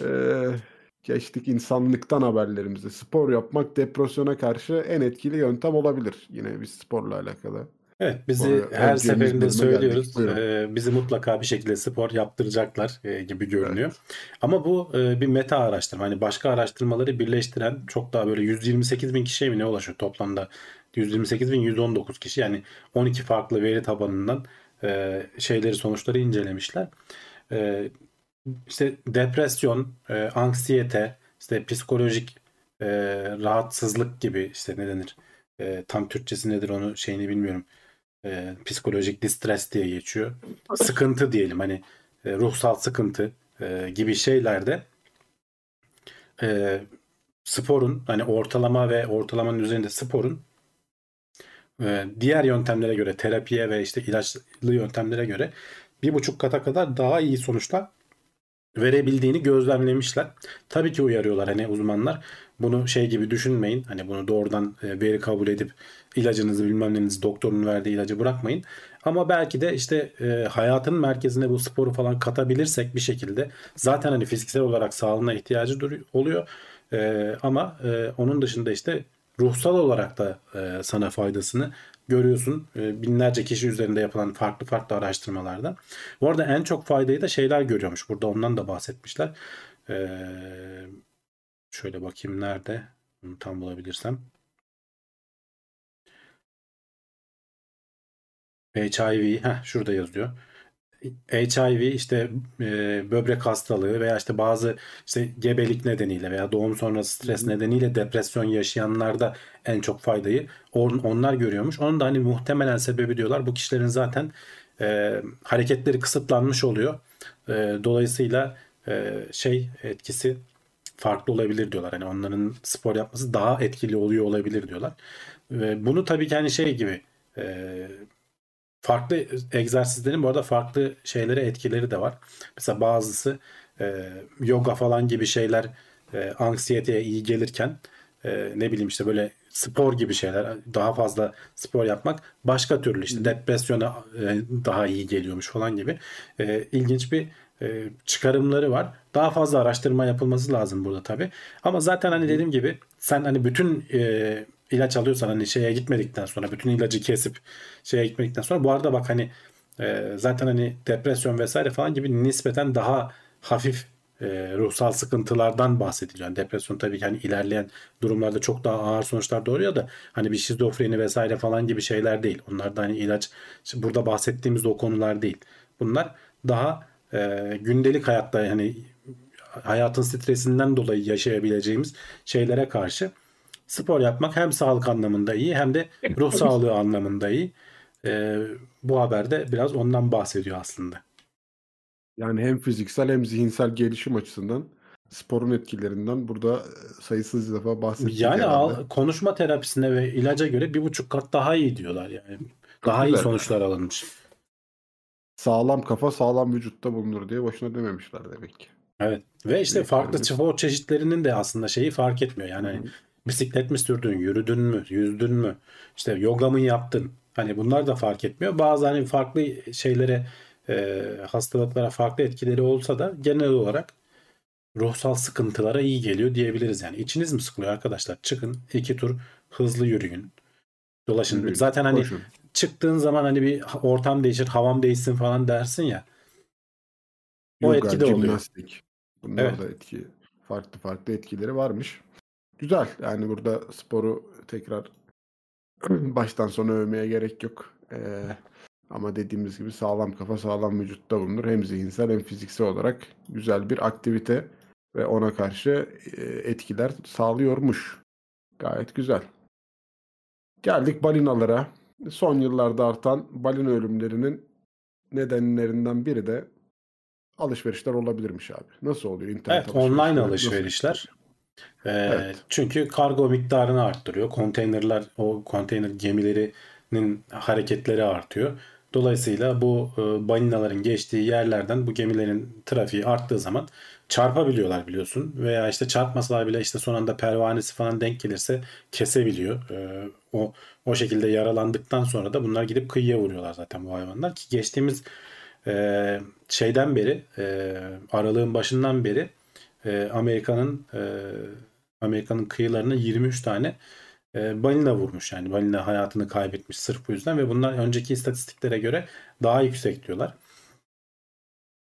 Ee, geçtik insanlıktan haberlerimize. Spor yapmak depresyona karşı en etkili yöntem olabilir. Yine bir sporla alakalı. Evet bizi arada her seferinde söylüyoruz. Ee, bizi mutlaka bir şekilde spor yaptıracaklar e, gibi görünüyor. Ama bu e, bir meta araştırma. Hani başka araştırmaları birleştiren çok daha böyle 128 bin kişiye mi ne ulaşıyor toplamda? 128 bin 119 kişi yani 12 farklı veri tabanından e, şeyleri sonuçları incelemişler. E, işte depresyon, e, anksiyete, işte psikolojik e, rahatsızlık gibi işte ne denir? E, tam Türkçesi nedir onu şeyini bilmiyorum. E, psikolojik distres diye geçiyor. Sıkıntı diyelim hani e, ruhsal sıkıntı e, gibi şeylerde e, sporun hani ortalama ve ortalamanın üzerinde sporun e, diğer yöntemlere göre terapiye ve işte ilaçlı yöntemlere göre bir buçuk kata kadar daha iyi sonuçlar verebildiğini gözlemlemişler. Tabii ki uyarıyorlar hani uzmanlar. Bunu şey gibi düşünmeyin. Hani bunu doğrudan e, veri kabul edip ilacınızı bilmem nenizi doktorun verdiği ilacı bırakmayın. Ama belki de işte e, hayatın merkezine bu sporu falan katabilirsek bir şekilde zaten hani fiziksel olarak sağlığına ihtiyacı oluyor. E, ama e, onun dışında işte ruhsal olarak da e, sana faydasını görüyorsun. E, binlerce kişi üzerinde yapılan farklı farklı araştırmalarda. Bu arada en çok faydayı da şeyler görüyormuş. Burada ondan da bahsetmişler. E, şöyle bakayım nerede? Bunu tam bulabilirsem. HIV, heh, şurada yazıyor. HIV işte e, böbrek hastalığı veya işte bazı işte gebelik nedeniyle veya doğum sonrası stres nedeniyle depresyon yaşayanlarda en çok faydayı on- onlar görüyormuş. Onun da hani muhtemelen sebebi diyorlar bu kişilerin zaten e, hareketleri kısıtlanmış oluyor. E, dolayısıyla e, şey etkisi farklı olabilir diyorlar. Hani onların spor yapması daha etkili oluyor olabilir diyorlar. Ve bunu tabii ki hani şey gibi e, farklı egzersizlerin bu arada farklı şeylere etkileri de var. Mesela bazısı e, yoga falan gibi şeyler e, anksiyeteye iyi gelirken e, ne bileyim işte böyle spor gibi şeyler daha fazla spor yapmak başka türlü işte depresyona e, daha iyi geliyormuş falan gibi e, ilginç bir e, çıkarımları var. Daha fazla araştırma yapılması lazım burada tabii. Ama zaten hani dediğim gibi sen hani bütün e, ilaç alıyorsan hani şeye gitmedikten sonra bütün ilacı kesip şeye gitmedikten sonra bu arada bak hani e, zaten hani depresyon vesaire falan gibi nispeten daha hafif e, ruhsal sıkıntılardan bahsediliyor. Yani depresyon tabii ki hani ilerleyen durumlarda çok daha ağır sonuçlar doğuruyor da hani bir şizofreni vesaire falan gibi şeyler değil. Onlar da hani ilaç burada bahsettiğimiz o konular değil. Bunlar daha e, gündelik hayatta hani hayatın stresinden dolayı yaşayabileceğimiz şeylere karşı spor yapmak hem sağlık anlamında iyi hem de ruh sağlığı anlamında iyi. E, bu haberde biraz ondan bahsediyor aslında. Yani hem fiziksel hem zihinsel gelişim açısından sporun etkilerinden burada e, sayısız defa bahsettik Yani al- konuşma terapisine ve ilaca göre bir buçuk kat daha iyi diyorlar yani. Daha iyi güzel. sonuçlar alınmış. Sağlam kafa sağlam vücutta bulunur diye boşuna dememişler demek ki. Evet. Ve işte farklı spor çeşitlerinin de aslında şeyi fark etmiyor. Yani hani bisiklet mi sürdün, yürüdün mü, yüzdün mü, işte yoga mı yaptın? Hani bunlar da fark etmiyor. Bazı hani farklı şeylere, e, hastalıklara farklı etkileri olsa da genel olarak ruhsal sıkıntılara iyi geliyor diyebiliriz yani. İçiniz mi sıkılıyor arkadaşlar? Çıkın iki tur hızlı yürüyün. Dolaşın. Yürüyün, Zaten hani koşun. çıktığın zaman hani bir ortam değişir, havam değişsin falan dersin ya. O Yoga, etki de oluyor. jimnastik. Bunlar Evet. da etki farklı farklı etkileri varmış. Güzel. Yani burada sporu tekrar *clears throat* baştan sona övmeye gerek yok. Ee, ama dediğimiz gibi sağlam kafa sağlam vücutta bulunur. Hem zihinsel hem fiziksel olarak güzel bir aktivite ve ona karşı e, etkiler sağlıyormuş. Gayet güzel. Geldik balinalara. Son yıllarda artan balina ölümlerinin nedenlerinden biri de alışverişler olabilirmiş abi. Nasıl oluyor internet Evet, online alışverişler. Ee, Evet. Çünkü kargo miktarını arttırıyor. Konteynerler, o konteyner gemilerinin hareketleri artıyor. Dolayısıyla bu e, balinaların geçtiği yerlerden bu gemilerin trafiği arttığı zaman çarpabiliyorlar biliyorsun. Veya işte çarpmasalar bile işte son anda pervanesi falan denk gelirse kesebiliyor. Ee, o o şekilde yaralandıktan sonra da bunlar gidip kıyıya vuruyorlar zaten bu hayvanlar ki geçtiğimiz e, şeyden beri e, aralığın başından beri e, Amerika'nın e, Amerika'nın kıyılarına 23 tane e, balina vurmuş yani balina hayatını kaybetmiş sırf bu yüzden ve bunlar önceki istatistiklere göre daha yüksek diyorlar.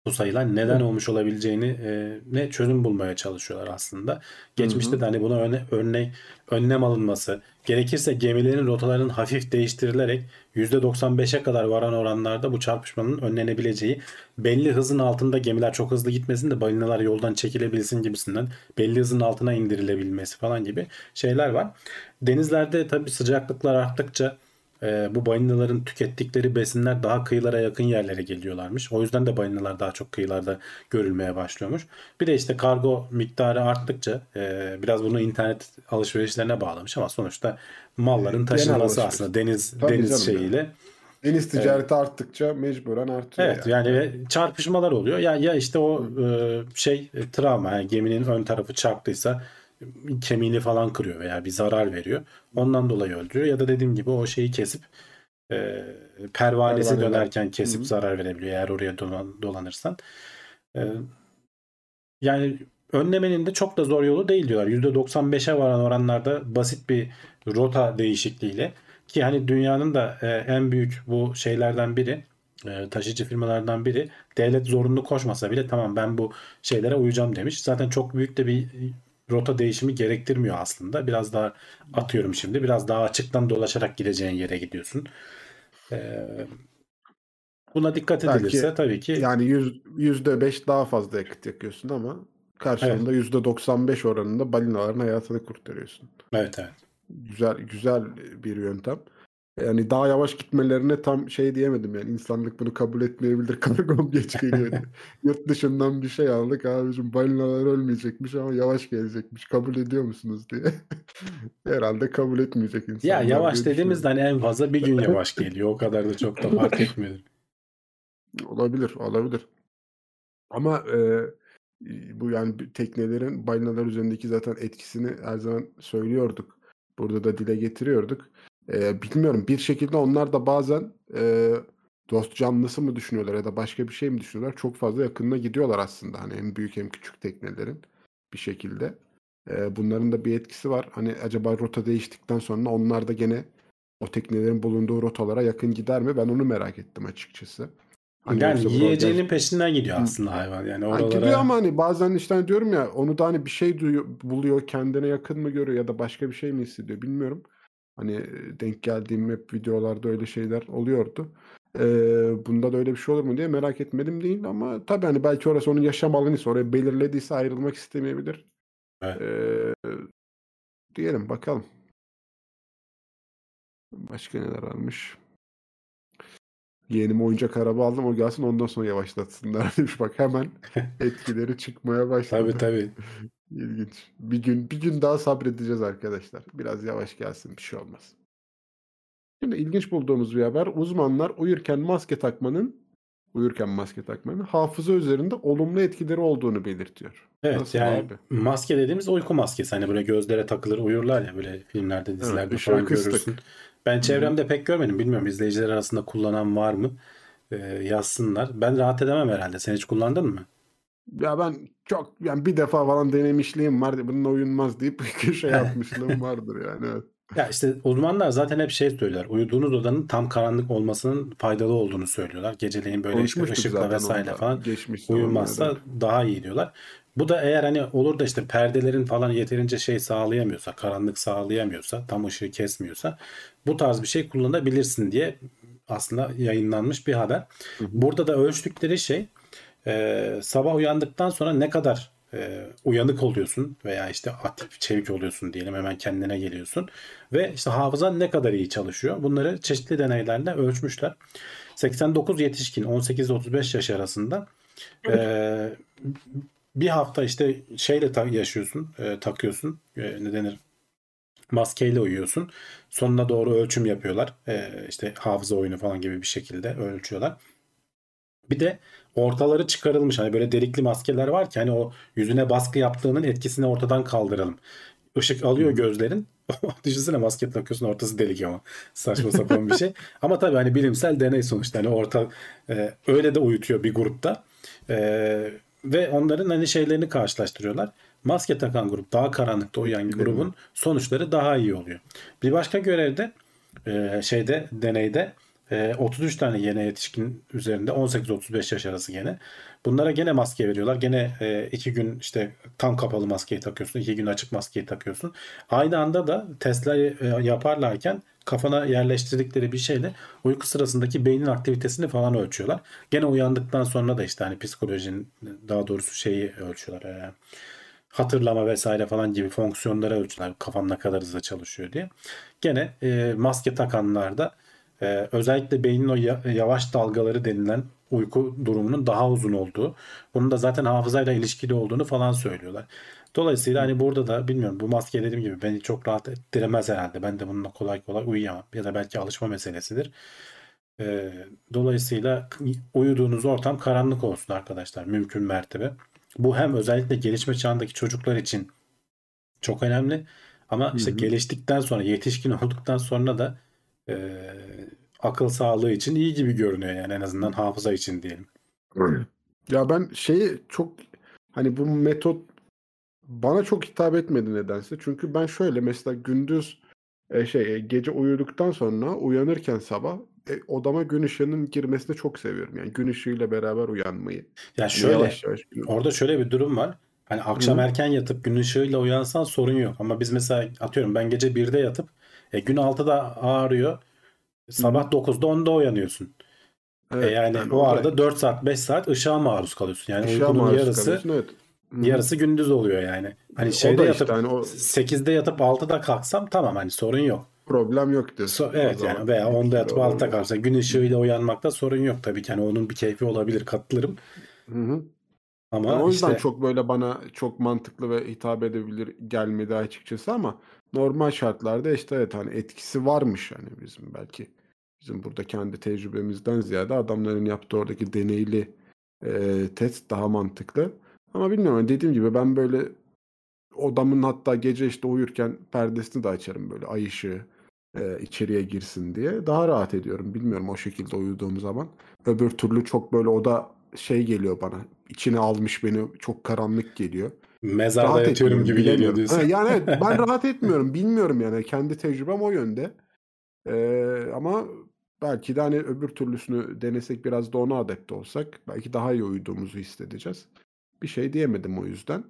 Bu sayılar neden Hı. olmuş olabileceğini e, ne çözüm bulmaya çalışıyorlar aslında. Geçmişte de hani buna örne, örne, önlem alınması, gerekirse gemilerin rotalarının hafif değiştirilerek %95'e kadar varan oranlarda bu çarpışmanın önlenebileceği, belli hızın altında gemiler çok hızlı gitmesin de balinalar yoldan çekilebilsin gibisinden belli hızın altına indirilebilmesi falan gibi şeyler var. Denizlerde tabii sıcaklıklar arttıkça e, bu balinaların tükettikleri besinler daha kıyılara yakın yerlere geliyorlarmış. O yüzden de balinalar daha çok kıyılarda görülmeye başlıyormuş. Bir de işte kargo miktarı arttıkça e, biraz bunu internet alışverişlerine bağlamış ama sonuçta malların Genel taşınması aslında deniz Tabii deniz şeyiyle. Deniz ticareti arttıkça mecburen artıyor. Evet yani ve çarpışmalar oluyor. Ya ya işte o e, şey e, travma yani geminin ön tarafı çarptıysa e, kemiğini falan kırıyor veya bir zarar veriyor. Ondan dolayı öldürüyor ya da dediğim gibi o şeyi kesip e, pervanesi Pervaneler. dönerken kesip Hı hı. zarar verebiliyor eğer oraya dolan- dolanırsan. E, yani önlemenin de çok da zor yolu değil diyorlar. %95'e varan oranlarda basit bir rota değişikliğiyle ki hani dünyanın da e, en büyük bu şeylerden biri e, taşıyıcı firmalardan biri devlet zorunlu koşmasa bile tamam ben bu şeylere uyacağım demiş. Zaten çok büyük de bir rota değişimi gerektirmiyor aslında. Biraz daha atıyorum şimdi. Biraz daha açıktan dolaşarak gideceğin yere gidiyorsun. E, buna dikkat Belki edilirse tabii ki Yani yüz- yüzde beş daha fazla yakıt yakıyorsun ama karşılığında yüzde 95 oranında balinaların hayatını kurtarıyorsun. evet evet. Güzel güzel bir yöntem. Yani daha yavaş gitmelerine tam şey diyemedim yani insanlık bunu kabul etmeyebilir. *laughs* Kargom geç geliyor diye. *laughs* Yurt dışından bir şey aldık abicim balinalar ölmeyecekmiş ama yavaş gelecekmiş. Kabul ediyor musunuz diye. *laughs* Herhalde kabul etmeyecek insanlar. Ya yavaş dediğimizde hani en fazla bir gün yavaş geliyor. O kadar da çok da fark etmiyor. Olabilir, olabilir. Ama e, bu yani teknelerin balinalar üzerindeki zaten etkisini her zaman söylüyorduk. Burada da dile getiriyorduk. E, bilmiyorum bir şekilde onlar da bazen e, dost canlısı mı düşünüyorlar ya da başka bir şey mi düşünüyorlar? Çok fazla yakınına gidiyorlar aslında. Hani hem büyük hem küçük teknelerin bir şekilde. Eee, bunların da bir etkisi var. Hani acaba rota değiştikten sonra onlar da gene o teknelerin bulunduğu rotalara yakın gider mi? Ben onu merak ettim açıkçası. Hani Yani yiyeceğinin ger- peşinden gidiyor aslında hayvan. Yani Ha, gidiyor oralara ama hani bazen işte hani diyorum ya onu da hani bir şey duyuyor, buluyor, kendine yakın mı görüyor ya da başka bir şey mi hissediyor bilmiyorum. Hani denk geldiğim hep videolarda öyle şeyler oluyordu. Eee, bunda da öyle bir şey olur mu diye merak etmedim değil ama tabii hani belki orası onun yaşam alanıysa oraya belirlediyse ayrılmak istemeyebilir. Evet. Eee, diyelim bakalım. Başka neler varmış? Yeğenime oyuncak araba aldım o gelsin ondan sonra yavaşlatsınlar *laughs* demiş. Bak hemen *laughs* etkileri çıkmaya başladı. tabii tabii. İlginç. Bir gün bir gün daha sabredeceğiz arkadaşlar. Biraz yavaş gelsin bir şey olmaz. Şimdi ilginç bulduğumuz bir haber. Uzmanlar uyurken maske takmanın uyurken maske takmanın hafıza üzerinde olumlu etkileri olduğunu belirtiyor. Evet Nasıl yani abi? maske dediğimiz uyku maskesi. Hani böyle gözlere takılır uyurlar ya böyle filmlerde dizilerde ışığı falan kıstık. görürsün. Ben çevremde pek görmedim. Bilmiyorum izleyiciler arasında kullanan var mı? Ee, yazsınlar. Ben rahat edemem herhalde. Sen hiç kullandın mı? Ya ben çok yani bir defa falan denemişliğim var. Bununla uyunmaz deyip köşe yapmışlığım *laughs* vardır yani. Evet. Ya işte uzmanlar zaten hep şey söylüyorlar. Uyuduğunuz odanın tam karanlık olmasının faydalı olduğunu söylüyorlar. Geceleyin böyle işte ışıkla vesaire onda falan geçmiş uyunmazsa zamanlarda. daha iyi diyorlar. Bu da eğer hani olur da işte perdelerin falan yeterince şey sağlayamıyorsa, karanlık sağlayamıyorsa, tam ışığı kesmiyorsa bu tarz bir şey kullanabilirsin diye aslında yayınlanmış bir haber. Burada da ölçtükleri şey e, sabah uyandıktan sonra ne kadar e, uyanık oluyorsun veya işte aktif, çevik oluyorsun diyelim hemen kendine geliyorsun ve işte hafızan ne kadar iyi çalışıyor. Bunları çeşitli deneylerle ölçmüşler. 89 yetişkin 18-35 yaş arasında e, bir hafta işte şeyle ta- yaşıyorsun, e, takıyorsun. E, ne denir? Maskeyle uyuyorsun. Sonuna doğru ölçüm yapıyorlar. E, işte hafıza oyunu falan gibi bir şekilde ölçüyorlar. Bir de ortaları çıkarılmış. Hani böyle delikli maskeler var ki hani o yüzüne baskı yaptığının etkisini ortadan kaldıralım. Işık alıyor gözlerin. *laughs* Düşünsene maske takıyorsun ortası delik ama. Saçma sapan bir şey. *laughs* Ama tabii hani bilimsel deney sonuçta. Hani orta e, öyle de uyutuyor bir grupta. E, ve onların hani şeylerini karşılaştırıyorlar. Maske takan grup daha karanlıkta uyuyan grubun sonuçları daha iyi oluyor. Bir başka görevde e, şeyde deneyde e, 33 tane yeni yetişkin üzerinde 18-35 yaş arası gene. Bunlara gene maske veriyorlar. Gene e, iki gün işte tam kapalı maskeyi takıyorsun. iki gün açık maskeyi takıyorsun. Aynı anda da testler e, yaparlarken kafana yerleştirdikleri bir şeyle uyku sırasındaki beynin aktivitesini falan ölçüyorlar. Gene uyandıktan sonra da işte hani psikolojinin daha doğrusu şeyi ölçüyorlar. E, hatırlama vesaire falan gibi fonksiyonlara ölçüyorlar. Kafam ne kadar hızlı çalışıyor diye. Gene e, maske takanlarda ee, özellikle beynin o ya- yavaş dalgaları denilen uyku durumunun daha uzun olduğu, bunun da zaten hafızayla ilişkili olduğunu falan söylüyorlar. Dolayısıyla hani burada da bilmiyorum bu maske dediğim gibi beni çok rahat ettiremez herhalde. Ben de bununla kolay kolay uyuyamam. Ya da belki alışma meselesidir. Ee, dolayısıyla uyuduğunuz ortam karanlık olsun arkadaşlar mümkün mertebe. Bu hem özellikle gelişme çağındaki çocuklar için çok önemli. Ama işte Hı hı. geliştikten sonra, yetişkin olduktan sonra da e, akıl sağlığı için iyi gibi görünüyor yani en azından hafıza için diyelim. Ya ben şeyi çok hani bu metot bana çok hitap etmedi nedense. Çünkü ben şöyle mesela gündüz e, şey e, gece uyuduktan sonra uyanırken sabah e, odama gün ışığının girmesini çok seviyorum. Yani gün ışığıyla beraber uyanmayı. Ya Hani şöyle yavaş yavaş orada şöyle bir durum var. Hani akşam Hı. erken yatıp gün ışığıyla uyansan sorun yok. Ama biz mesela atıyorum ben gece 1'de yatıp e, gün 6'da ağrıyor. Sabah 9'da 10'da uyanıyorsun. E, Evet, yani yani o arada 4 saat 5 saat ışığa maruz kalıyorsun. Yani ışığa uykunun yarısı. Evet. Yarısı gündüz oluyor yani. Hani şeyde yatıp işte hani o 8'de yatıp 6'da kalksam tamam hani sorun yok. problem yok diyorsun. So- evet yani veya onda Ekstra yatıp altta olabilir. kalsa gün ışığıyla uyanmakta sorun yok tabii ki. Yani onun bir keyfi olabilir katılırım. Hı hı. Ama Yani o yüzden işte çok böyle bana çok mantıklı ve hitap edebilir gelmedi açıkçası ama normal şartlarda işte evet hani etkisi varmış hani bizim belki bizim burada kendi tecrübemizden ziyade adamların yaptığı oradaki deneyli e, test daha mantıklı. Ama bilmiyorum hani dediğim gibi ben böyle odamın hatta gece işte uyurken perdesini de açarım böyle ay ışığı e, içeriye girsin diye. Daha rahat ediyorum. Bilmiyorum o şekilde uyuduğum zaman. Öbür türlü çok böyle oda şey geliyor bana. İçine almış beni çok karanlık geliyor. Mezarda rahat yatıyorum gibi geliyor diyorsun. Ha, yani evet *laughs* ben rahat etmiyorum. Bilmiyorum yani. Kendi tecrübem o yönde. Ee, ama belki de hani öbür türlüsünü denesek biraz da ona adapte olsak belki daha iyi uyduğumuzu hissedeceğiz. Bir şey diyemedim o yüzden.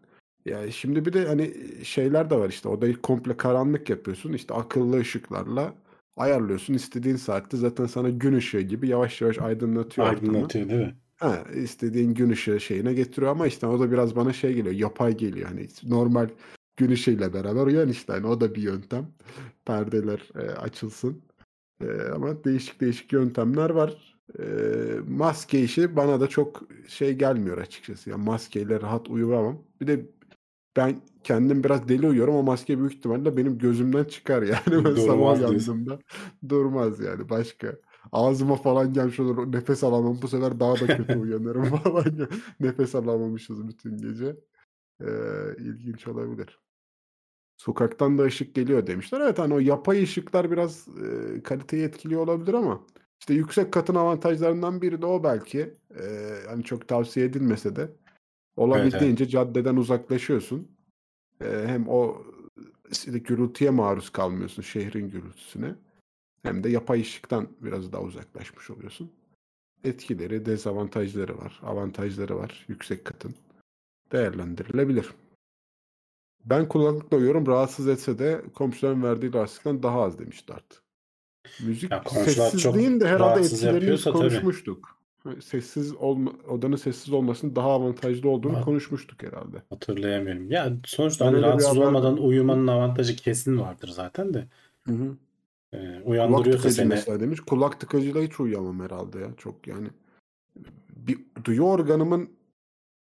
Yani şimdi bir de hani şeyler de var işte odayı komple karanlık yapıyorsun işte akıllı ışıklarla ayarlıyorsun istediğin saatte zaten sana gün ışığı gibi yavaş yavaş aydınlatıyor ortamı. Aydınlatıyor değil mi? Ha, istediğin gün ışığı şeyine getiriyor ama işte o da biraz bana şey geliyor yapay geliyor. Hani normal gün ışığıyla beraber uyan işte. Hani o da bir yöntem. Perdeler e, açılsın. E, ama değişik değişik yöntemler var. E, maske işi bana da çok şey gelmiyor açıkçası. Yani maskeyle rahat uyuyamam bir de ben kendim biraz deli uyuyorum. O maske büyük ihtimalle benim gözümden çıkar yani. *laughs* Ben Durmaz sabah diyorsun. uyandığımda durmaz yani. Başka ağzıma falan gelmiş olur. Nefes alamam. Bu sefer daha da kötü uyanırım *laughs* falan. Nefes alamamışız bütün gece. Ee, ilginç olabilir. Sokaktan da ışık geliyor demişler. Evet hani o yapay ışıklar biraz e, kaliteyi etkiliyor olabilir ama işte yüksek katın avantajlarından biri de o belki. Ee, hani çok tavsiye edilmese de olabildiğince caddeden uzaklaşıyorsun. Ee, hem o gürültüye maruz kalmıyorsun şehrin gürültüsüne hem de yapay ışıktan biraz daha uzaklaşmış oluyorsun. Etkileri, dezavantajları var, avantajları var yüksek katın. Değerlendirilebilir. Ben kulaklıkla uyuyorum rahatsız etse de komşuların verdiği rahatsızlıktan daha az demiş Dart. Müzik Ya sessizliğin de herhalde etkilerini yapıyorsa tabii. konuşmuştuk. Sessiz olma, odanın sessiz olmasının daha avantajlı olduğunu Ha. konuşmuştuk herhalde. Hatırlayamıyorum. Ya sonuçta hani rahatsız haber- olmadan uyumanın avantajı kesin vardır zaten de. Hı hı. Ee, Kulak uyandırıyorsa tıkacı seni mesela demiş. Kulak tıkacıyla hiç uyuyamam herhalde ya. Çok yani bir duyu organımın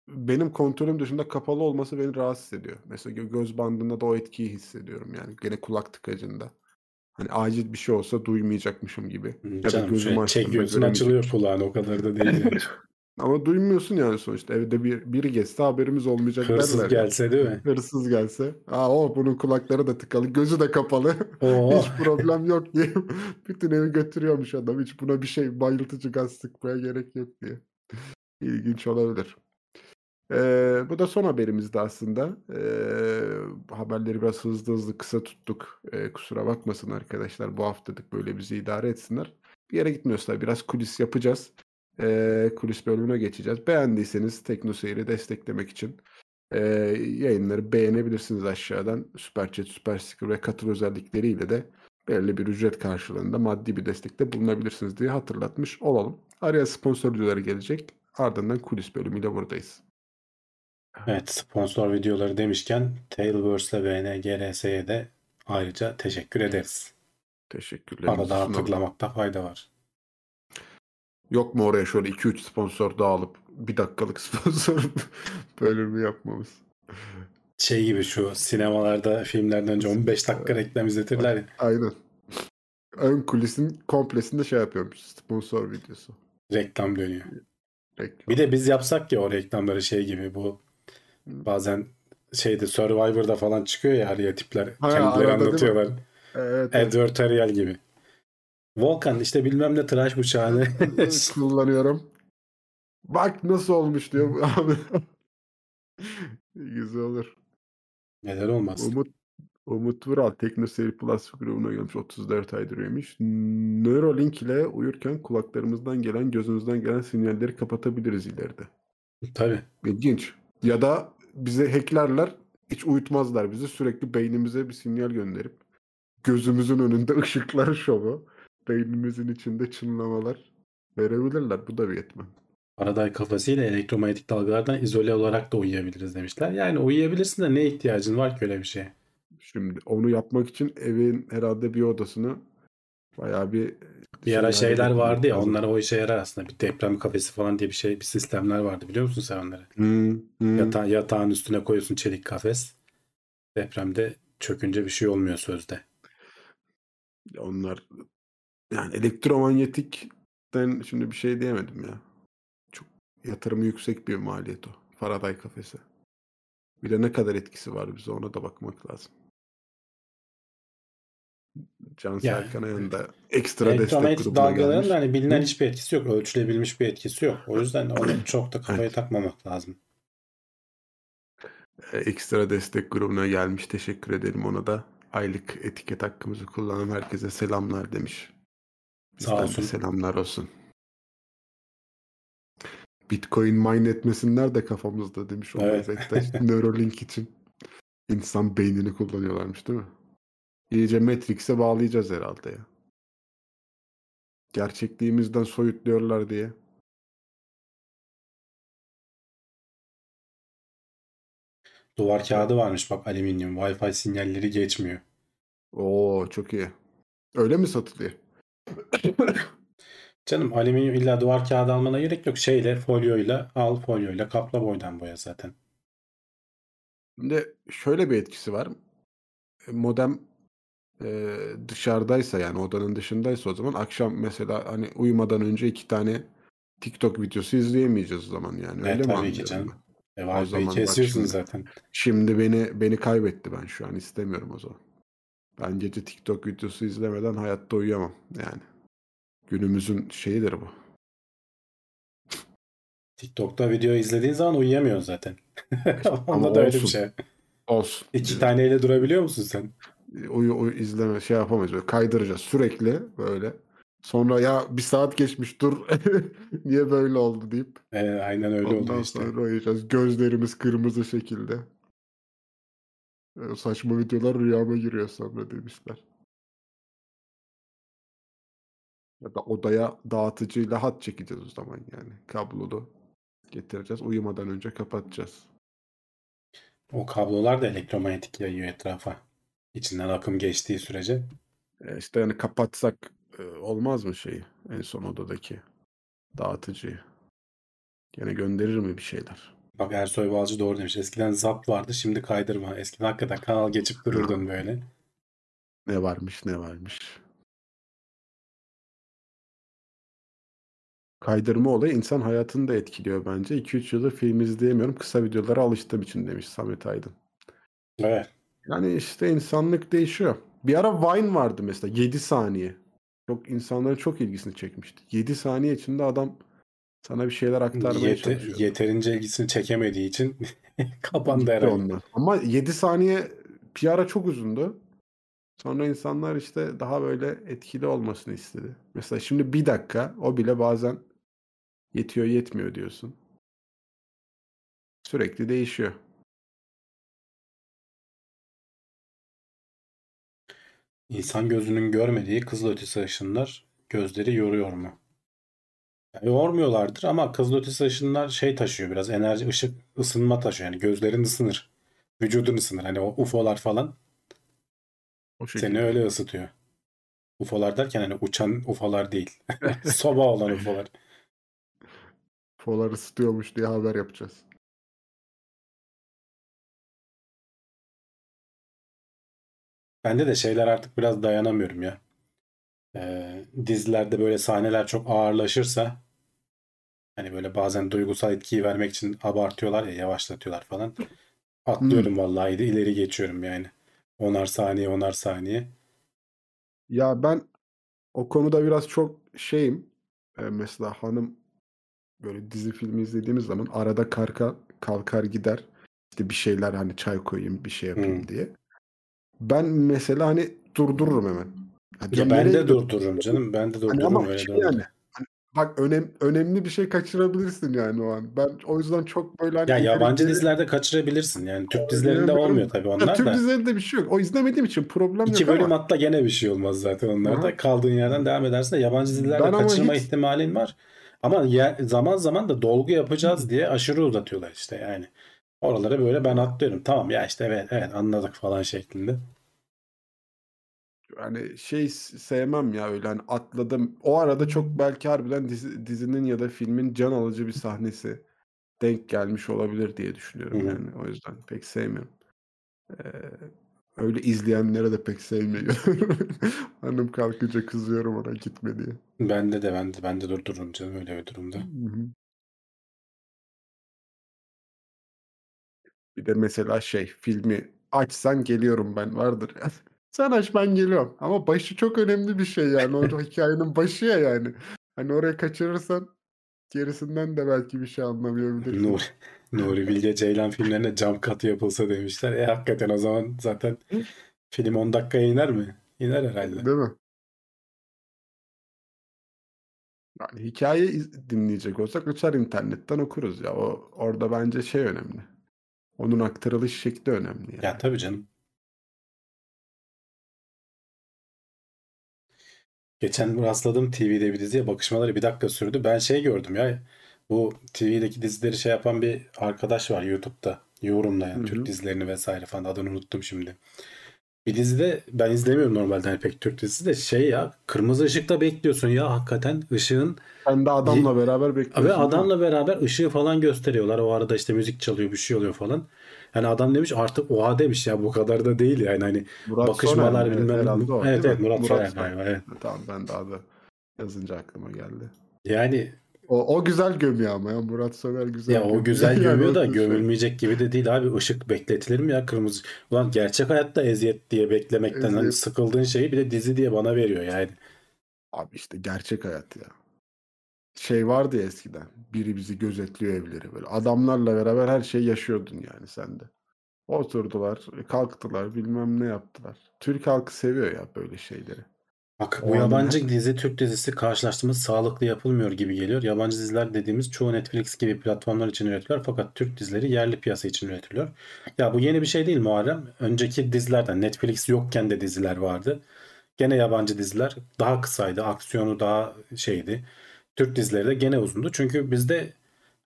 benim kontrolüm dışında kapalı olması beni rahatsız ediyor. Mesela gö- göz bandında da o etkiyi hissediyorum yani. Gene kulak tıkacında. Hani acil bir şey olsa duymayacakmışım gibi. Hı, Ya da canım gözümü şöyle açtığımda açılıyor kulağın o kadar da değil. yani. *laughs* Ama duymuyorsun yani sonuçta. Evde bir, biri geçse haberimiz olmayacak Hırsız derler gelse değil mi? Hırsız gelse. Aa o bunun kulakları da tıkalı, gözü de kapalı. Oo. *laughs* Hiç problem yok diye. *laughs* Bütün evi götürüyormuş adam. Hiç buna bir şey bayıltıcı gaz sıkmaya gerek yok diye. İlginç olabilir. Ee, bu da son haberimizdi aslında. Ee, haberleri biraz hızlı hızlı kısa tuttuk. Ee, kusura bakmasın arkadaşlar. Bu haftalık böyle bizi idare etsinler. Bir yere gitmiyoruz tabii. Biraz kulis yapacağız. Ee, kulis bölümüne geçeceğiz. Beğendiyseniz TeknoSeyir'i desteklemek için ee, yayınları beğenebilirsiniz aşağıdan. Süper Chat, Süper Sticker ve katıl özellikleriyle de belirli bir ücret karşılığında maddi bir destekte bulunabilirsiniz diye hatırlatmış olalım. Araya sponsor videoları gelecek. Ardından kulis bölümüyle buradayız. Evet sponsor videoları demişken Tailverse ve VNGRS'ye de ayrıca teşekkür ederiz. Teşekkürlerimizi Arada hatırlamakta fayda var. Yok mu oraya şöyle 2-3 sponsor daha alıp bir dakikalık *laughs* sponsor bölümü yapmamız? Şey gibi şu sinemalarda filmlerden önce 15 dakika reklam izletirler ya. Aynen. Ön kulisin komplesinde şey yapıyormuş. Sponsor videosu. Reklam dönüyor. Reklam. Bir de biz yapsak ya o reklamları şey gibi bu bazen şeyde Survivor'da falan çıkıyor ya araya tipler Ha, kendileri anlatıyorlar. Evet, evet. Advertorial gibi. Volkan işte bilmem ne tıraş bıçağını *laughs* kullanıyorum. Bak nasıl olmuş diyor abi. *laughs* Güzel olur. neden olmaz. Umut Umut Vural TeknoSeyir Plus grubuna gelmiş 34 aydır üyemiş. Neuralink ile uyurken kulaklarımızdan gelen gözümüzden gelen sinyalleri kapatabiliriz ileride. Tabii. İlginç. Ya da bize hacklerler hiç uyutmazlar bizi. Sürekli beynimize bir sinyal gönderip gözümüzün önünde *laughs* ışıklar şovu, beynimizin içinde çınlamalar verebilirler. Bu da bir yetmen. Faraday kafasıyla elektromanyetik dalgalardan izole olarak da uyuyabiliriz demişler. Yani uyuyabilirsin de ne ihtiyacın var ki öyle bir şeye? Şimdi onu yapmak için evin herhalde bir odasını bayağı bir Bir ara şeyler vardı ya lazım. onlar o işe yarar aslında. Bir deprem kafesi falan diye bir şey bir sistemler vardı biliyor musun sen onları? Hı, hı. Yata- yatağın üstüne koyuyorsun çelik kafes. Depremde çökünce bir şey olmuyor sözde. Onlar yani elektromanyetikten şimdi bir şey diyemedim ya. Çok yatırımı yüksek bir maliyet o. Faraday kafesi. Bir de ne kadar etkisi var bize ona da bakmak lazım. Can Yani, Serkan'a yanında ekstra destek grubuna dalgaların da hani bilinen Hı? hiçbir etkisi yok. Ölçülebilmiş bir etkisi yok. O yüzden onu çok da kafaya Evet. takmamak lazım. e, ekstra destek grubuna gelmiş. Teşekkür edelim ona da. Aylık etiket hakkımızı kullanan herkese selamlar demiş. Sağ olsun. selamlar olsun. Bitcoin mine etmesinler de kafamızda demiş Onur Evet. Bektaş. *laughs* Neuralink için insan beynini kullanıyorlarmış değil mi? İyice Matrix'e bağlayacağız herhalde ya. Gerçekliğimizden soyutluyorlar diye. Duvar kağıdı varmış bak alüminyum. Wi-Fi sinyalleri geçmiyor. Oo çok iyi. Öyle mi satılıyor? Canım alüminyum illa duvar kağıdı almana gerek yok. Şeyle folyoyla al folyoyla kapla boydan boya zaten. Şimdi şöyle bir etkisi var. E, Modem e, dışarıdaysa yani odanın dışındaysa o zaman akşam mesela hani uyumadan önce iki tane TikTok videosu izleyemeyeceğiz o zaman yani. Öyle Evet, mi tabii ki canım. ben? E, O zaman kesiyorsun şimdi. zaten. Şimdi beni beni kaybetti ben şu an istemiyorum o zaman. Ben gece TikTok videosu izlemeden hayatta uyuyamam yani. Günümüzün şeyidir bu. TikTok'ta video izlediğin zaman uyuyamıyorsun zaten. *laughs* Onda da öyle bir şey. Olsun. İki taneyle durabiliyor musun sen? Uyu, uyu izleme şey yapamayız böyle kaydıracağız sürekli böyle. Sonra ya bir saat geçmiş dur *laughs* niye böyle oldu deyip E, aynen öyle ondan oluyor işte. sonra uyuyacağız. Gözlerimiz kırmızı şekilde. E, saçma videolar rüyama giriyor sonra demişler. Ya da odaya dağıtıcıyla hat çekeceğiz o zaman yani. Kablolu getireceğiz. Uyumadan önce kapatacağız. O kablolar da elektromanyetik yayıyor etrafa. İçinden akım geçtiği sürece. E, işte yani kapatsak e, olmaz mı şeyi en son odadaki dağıtıcıyı? Gene gönderir mi bir şeyler? Bak Ersoy Balcı doğru demiş. Eskiden zap vardı şimdi kaydırma. Eskiden hakikaten kanal geçip dururdun böyle. Ne varmış ne varmış. Kaydırma olayı insan hayatını da etkiliyor bence. 2-3 yıldır film izleyemiyorum. Kısa videolara alıştığım için demiş Samet Aydın. Evet. Yani işte insanlık değişiyor. Bir ara Vine vardı mesela 7 saniye. Çok insanların çok ilgisini çekmişti. 7 saniye içinde adam sana bir şeyler aktarmaya Yete- çalışıyor. yeterince ilgisini çekemediği için *laughs* kapandı herhalde. onlar. Ama 7 saniye bir ara çok uzundu. Sonra insanlar işte daha böyle etkili olmasını istedi. Mesela şimdi bir dakika o bile bazen yetiyor yetmiyor diyorsun. Sürekli değişiyor. İnsan gözünün görmediği kızılötesi ışınlar gözleri yoruyor mu? Yormuyorlardır ama kızılötesi ışınlar şey taşıyor biraz enerji, ışık, ısınma taşıyor. Yani gözlerin ısınır. Vücudun ısınır. Hani o UFO'lar falan O seni şekilde. öyle ısıtıyor. UFO'lar derken hani uçan UFO'lar değil. *laughs* *laughs* Soba olan UFO'lar. Folar ısıtıyormuş diye haber yapacağız. Bende de şeyler artık biraz dayanamıyorum ya. Ee, dizilerde böyle sahneler çok ağırlaşırsa hani böyle bazen duygusal etkiyi vermek için abartıyorlar ya yavaşlatıyorlar falan. Atlıyorum vallahi ileri geçiyorum yani. Onar saniye onar saniye. Ya ben o konuda biraz çok şeyim. Ee, mesela hanım böyle dizi filmi izlediğimiz zaman arada karka kalkar gider. İşte bir şeyler hani çay koyayım bir şey yapayım Hmm. diye. Ben mesela hani durdururum hemen. Ya ben de durdururum canım. Ben de Hani durdururum ama öyle şey de yani hani bak önem, önemli bir şey kaçırabilirsin yani o an. Ben o yüzden çok böyle hani Ya ileri yabancı geri dizilerde kaçırabilirsin. Yani Türk dizilerinde oynayamıyorum. olmuyor tabii Ya, onlar Türk da. dizilerinde bir şey yok. O izlemediğim için problem İki yok bölüm ama atla gene bir şey olmaz zaten onlarda. Aha. Kaldığın yerden devam edersin de yabancı dizilerde ben kaçırma hiç ihtimalin var. Ama ya- zaman zaman da dolgu yapacağız diye aşırı uzatıyorlar işte yani. Oraları böyle ben atlıyorum. Tamam ya işte evet evet anladık falan şeklinde. Hani şey s- sevmem ya öyle hani atladım. O arada çok belki harbiden dizi- dizinin ya da filmin can alıcı bir sahnesi denk gelmiş olabilir diye Hı düşünüyorum hı. yani. O yüzden pek sevmiyorum. Ee, öyle izleyenlere de pek sevmiyorum. *laughs* Hanım kalkınca kızıyorum ona gitme diye. Bende de ben de ben de durdururum canım öyle bir durumda. Hı hı. Bir de mesela şey filmi açsan geliyorum ben vardır ya. Sen aç ben geliyorum. Ama başı çok önemli bir şey yani. O hikayenin başı ya yani. Hani oraya kaçırırsan Gerisinden de belki bir şey anlamayabilirsin. Nuri, Nuri Bilge Ceylan filmlerine cam katı yapılsa demişler. E hakikaten o zaman zaten film 10 dakikaya iner mi? İner herhalde. Değil mi? Yani hikaye dinleyecek olsak açar internetten okuruz ya. O orada bence şey önemli. Onun aktarılış şekli önemli yani. Ya tabii canım. Geçen rastladım TV'de bir diziye bakışmaları bir dakika sürdü. Ben şey gördüm ya bu TV'deki dizileri şey yapan bir arkadaş var YouTube'da yorumlayan Hı hı. Türk dizilerini vesaire falan adını unuttum şimdi. Bir dizide ben izlemiyorum normalde hani pek Türk dizisi de şey ya kırmızı ışıkta bekliyorsun ya hakikaten ışığın Sen de adamla beraber bekliyorsun. ve adamla beraber ışığı falan gösteriyorlar. O arada işte müzik çalıyor bir şey oluyor falan. Yani adam demiş artık oha demiş ya bu kadar da değil yani hani Murat bakışmalar Soner bilmem ne. O, Evet değil evet mi? Murat, Soner galiba evet. Tamam ben de adı yazınca aklıma geldi. Yani O, o güzel gömüyor ama ya Murat Soner güzel ya o gömüyor. güzel *laughs* Yani gömüyor da o güzel. gömülmeyecek gibi de değil abi. Işık bekletilir mi ya kırmızı? Ulan gerçek hayatta eziyet diye beklemekten hani Eziyet. sıkıldığın şeyi bir de dizi diye bana veriyor yani. Abi işte gerçek hayat ya. Şey vardı ya eskiden. Biri bizi gözetliyor evleri böyle. Adamlarla beraber her şeyi yaşıyordun yani sen de. Oturdular, kalktılar, bilmem ne yaptılar. Türk halkı seviyor ya böyle şeyleri. Bak bu yabancı her- dizi Türk dizisi karşılaştırması sağlıklı yapılmıyor gibi geliyor. Yabancı diziler dediğimiz çoğu Netflix gibi platformlar için üretiliyor fakat Türk dizileri yerli piyasa için üretiliyor. Ya bu yeni bir şey değil Muharrem. Önceki dizilerden Netflix yokken de diziler vardı. Gene yabancı diziler daha kısaydı. Aksiyonu daha şeydi. Türk dizileri de gene uzundu. Çünkü bizde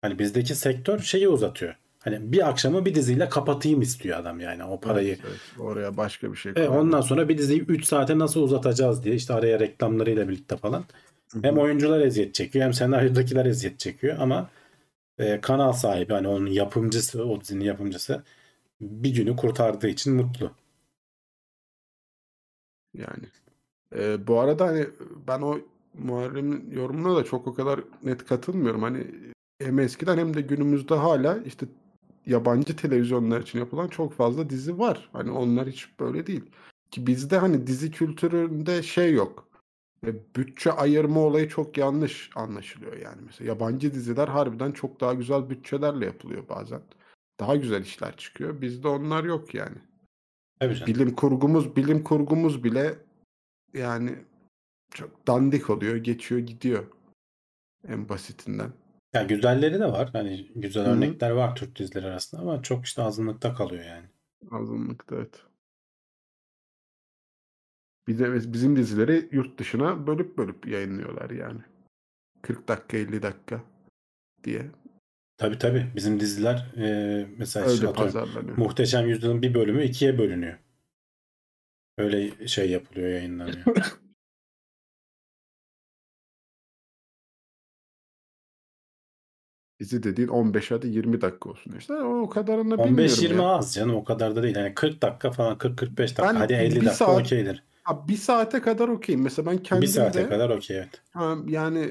hani bizdeki sektör şeyi uzatıyor. Hani bir akşamı bir diziyle kapatayım istiyor adam yani o parayı. Evet, evet. Oraya başka bir şey E, ondan sonra bir diziyi 3 saate nasıl uzatacağız diye işte araya reklamlarıyla birlikte falan. Hı hı. Hem oyuncular eziyet çekiyor hem senaryodakiler eziyet çekiyor ama e, kanal sahibi hani onun yapımcısı o dizinin yapımcısı bir günü kurtardığı için mutlu. Yani. Ee, bu arada hani ben o Muharrem'in yorumuna da çok o kadar net katılmıyorum. Hani hem eskiden hem de günümüzde hala işte yabancı televizyonlar için yapılan çok fazla dizi var. Hani onlar hiç böyle değil. Ki bizde hani dizi kültüründe şey yok. E, bütçe ayırma olayı çok yanlış anlaşılıyor yani. Mesela yabancı diziler harbiden çok daha güzel bütçelerle yapılıyor bazen. Daha güzel işler çıkıyor. Bizde onlar yok yani. Tabii canım. Bilim kurgumuz, bilim kurgumuz bile yani çok dandik oluyor, geçiyor, gidiyor. En basitinden. Ya güzelleri de var. Hani güzel Hı hı. örnekler var Türk dizileri arasında ama çok işte azınlıkta kalıyor yani. Azınlıkta evet. Bir de bizim dizileri yurt dışına bölüp bölüp yayınlıyorlar yani. 40 dakika 50 dakika diye. Tabii tabii. Bizim diziler e, mesela Öyle atıyorum. Muhteşem Yüzyıl'ın bir bölümü ikiye bölünüyor. Öyle şey yapılıyor, yayınlanıyor. *laughs* Dizi dediğin 15 hadi 20 dakika olsun işte. O kadarını bilmiyorum 15-20 ya. az canım o kadar da değil. Yani 40 dakika falan 40-45 dakika. Ben Hadi 50 bir dakika saat- okeydir. Ha, bir saate kadar okeyim. Mesela ben kendim Bir saate de kadar okey evet. yani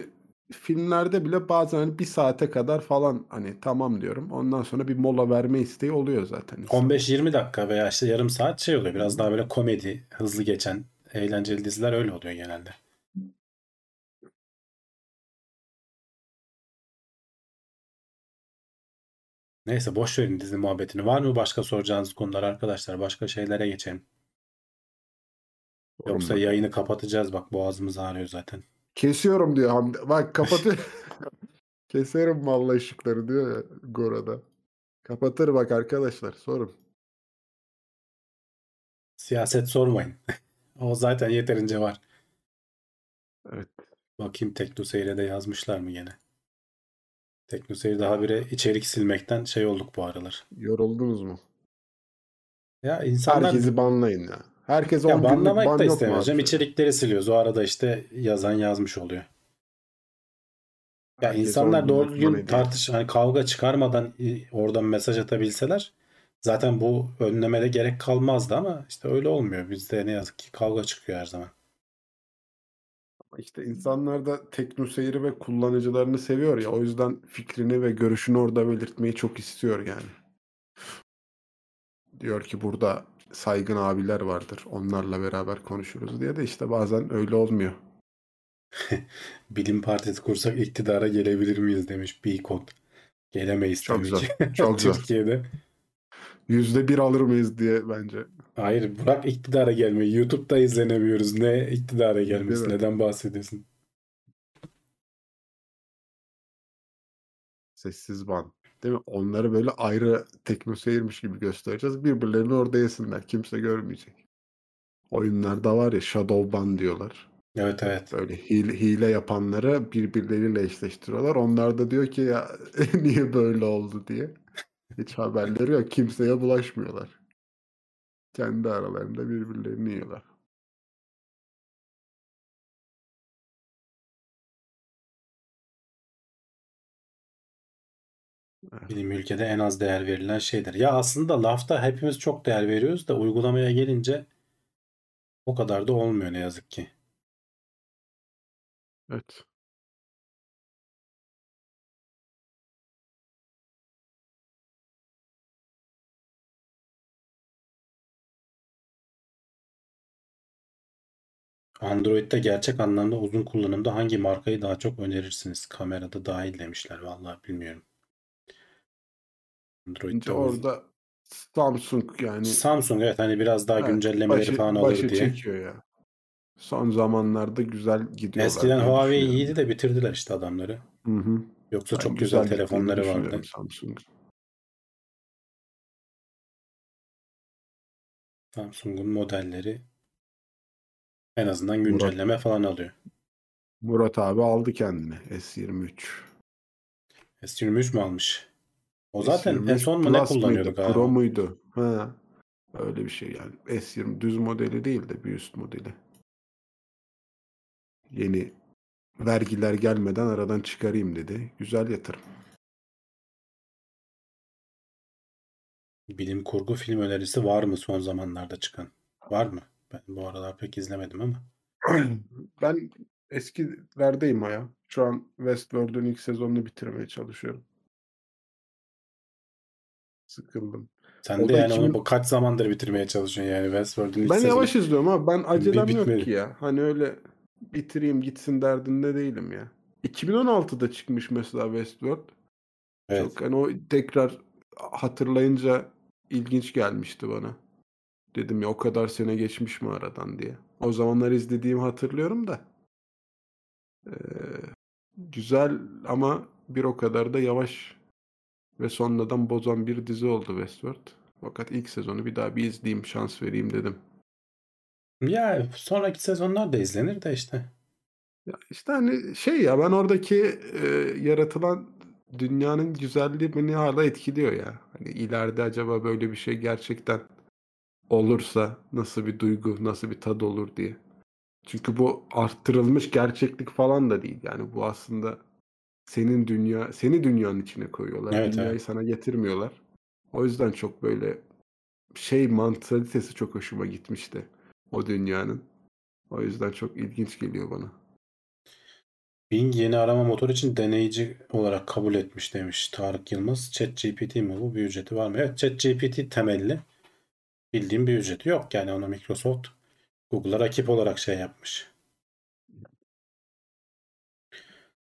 filmlerde bile bazen hani bir saate kadar falan hani tamam diyorum. Ondan sonra bir mola verme isteği oluyor zaten. insan. 15-20 dakika veya işte yarım saat şey oluyor. Biraz daha böyle komedi, hızlı geçen, eğlenceli diziler öyle oluyor genelde. Neyse boş verin dizi muhabbetini. Var mı başka soracağınız konular arkadaşlar? Başka şeylere geçelim. Yoksa Sorun yok. yayını kapatacağız. Bak boğazımız ağrıyor zaten. Kesiyorum diyor Hamdi. Bak *laughs* kapatıyor. Keserim vallahi ışıkları diyor ya Gora'da. Kapatır bak arkadaşlar sorun. Siyaset sormayın. *laughs* O zaten yeterince var. Evet. Bakayım Teknoseyir'e de yazmışlar mı gene? Teknoseyir'de habire içerik silmekten şey olduk bu aralar. Yoruldunuz mu? Ya insanlar Herkesi banlayın ya. Herkes 10 ya banlamak ban da istemeyeceğim. İçerikleri siliyoruz. O arada işte yazan yazmış oluyor. Ya Herkes 10 insanlar doğru ediyor. tartış hani kavga çıkarmadan oradan mesaj atabilseler zaten bu önlemede gerek kalmazdı ama işte öyle olmuyor. Bizde ne yazık ki kavga çıkıyor her zaman. İşte insanlar da teknoseyri ve kullanıcılarını seviyor ya. O yüzden fikrini ve görüşünü orada belirtmeyi çok istiyor yani. Diyor ki burada saygın abiler vardır. Onlarla beraber konuşuruz diye de işte bazen öyle olmuyor. *laughs* Bilim partisi kursak iktidara gelebilir miyiz demiş Bikot. Gelemeyiz Çok tabii zor. ki. Çok *laughs* zor. Türkiye'de. Yüzde bir alır mıyız diye bence. Hayır bırak iktidara gelmeyi. YouTube'da izlenemiyoruz. Ne iktidara gelmesi? Neden bahsediyorsun? Sessiz ban. Değil mi? Onları böyle ayrı teknoseyirmiş gibi göstereceğiz. Birbirlerini orada yesinler. Kimse görmeyecek. Oyunlarda var ya shadow ban diyorlar. Evet evet. Böyle hile, hile yapanları birbirleriyle eşleştiriyorlar. Onlar da diyor ki ya *laughs* niye böyle oldu diye. Hiç haberleri yok. Kimseye bulaşmıyorlar. Kendi aralarında birbirlerini yiyorlar. Bilim ülkede en az değer verilen şeydir. Ya aslında lafta hepimiz çok değer veriyoruz da uygulamaya gelince o kadar da olmuyor ne yazık ki. Evet. Android'de gerçek anlamda uzun kullanımda hangi markayı daha çok önerirsiniz? Kamerada dahil demişler. Vallahi bilmiyorum. Android'de orada Samsung yani Samsung evet hani biraz daha Evet, güncellemeleri başı, falan alır başı diye. çekiyor ya. Son zamanlarda güzel gidiyorlar. Eskiden Huawei iyiydi de bitirdiler işte adamları. Hı hı. Yoksa Ben çok güzel gittiğini telefonları vardı. Samsung. Samsung'un modelleri en azından güncelleme falan alıyor. Murat abi aldı kendine S23. S23 mü almış? O zaten en S23 son mu ne kullanıyordu galiba? Pro muydu? Ha. Öyle bir şey yani. S20 düz modeli değil de bir üst modeli. Yeni vergiler gelmeden aradan çıkarayım dedi. Güzel yatırım. Bilim kurgu film önerisi var mı son zamanlarda çıkan? Var mı? Ben bu aralar pek izlemedim ama. *clears throat* Ben eskilerdeyim ya. Şu an Westworld'un ilk sezonunu bitirmeye çalışıyorum. Sıkıldım. Sen O de yani onu 2000 bu kaç zamandır bitirmeye çalışıyorsun yani Westworld'un ilk Ben sezonu. yavaş izliyorum ama ben acelem yok bitmedi. ki ya. Hani öyle bitireyim gitsin derdinde değilim ya. 2016'da çıkmış mesela Westworld. Evet. Çok hani o tekrar hatırlayınca ilginç gelmişti bana. Dedim ya o kadar sene geçmiş mi aradan diye. O zamanlar izlediğimi hatırlıyorum da. Ee, güzel ama bir o kadar da yavaş ve sonradan bozan bir dizi oldu Westworld. Fakat ilk sezonu bir daha bir izleyeyim, şans vereyim dedim. Ya sonraki sezonlar da izlenir de işte. Ya işte hani şey ya ben oradaki e, yaratılan dünyanın güzelliği beni hala etkiliyor ya. Hani ileride acaba böyle bir şey gerçekten olursa nasıl bir duygu, nasıl bir tad olur diye. Çünkü bu arttırılmış gerçeklik falan da değil. Yani bu aslında senin dünya, seni dünyanın içine koyuyorlar. Evet, Dünyayı evet. sana getirmiyorlar. O yüzden çok böyle şey mantalitesi çok hoşuma gitmişti o dünyanın. O yüzden çok ilginç geliyor bana. Bing yeni arama motoru için deneyici olarak kabul etmiş demiş Tarık Yılmaz. ChatGPT mi bu? Bir ücreti var mı? Evet ChatGPT temelli. Bildiğim bir ücreti yok. Yani onu Microsoft Google'a rakip olarak şey yapmış.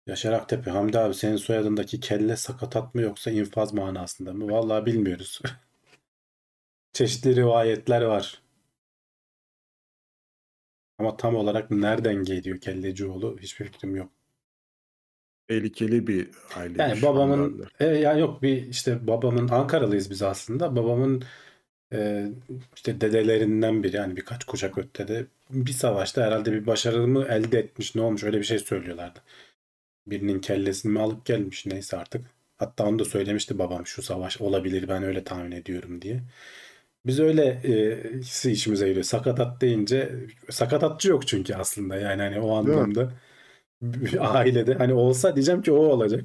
Yaşar Aktepe, Hamdi abi senin soyadındaki kelle sakatat mı yoksa infaz manasında mı? Vallahi bilmiyoruz. *laughs* Çeşitli rivayetler var. Ama tam olarak nereden geliyor Kellecioğlu hiçbir fikrim yok. Tehlikeli bir aile. Yani babamın e, ya yok bir işte babamın Ankaralıyız biz aslında. Babamın e, işte dedelerinden biri yani birkaç kuşak ötede bir savaşta herhalde bir başarı mı elde etmiş ne olmuş öyle bir şey söylüyorlardı. Birinin kellesini mi alıp gelmiş neyse artık. Hatta onu da söylemişti babam şu savaş olabilir ben öyle tahmin ediyorum diye. Biz öyle e, işimize geliyor. Sakatat deyince sakatatçı yok çünkü aslında yani hani o anlamda ailede hani olsa diyeceğim ki o olacak.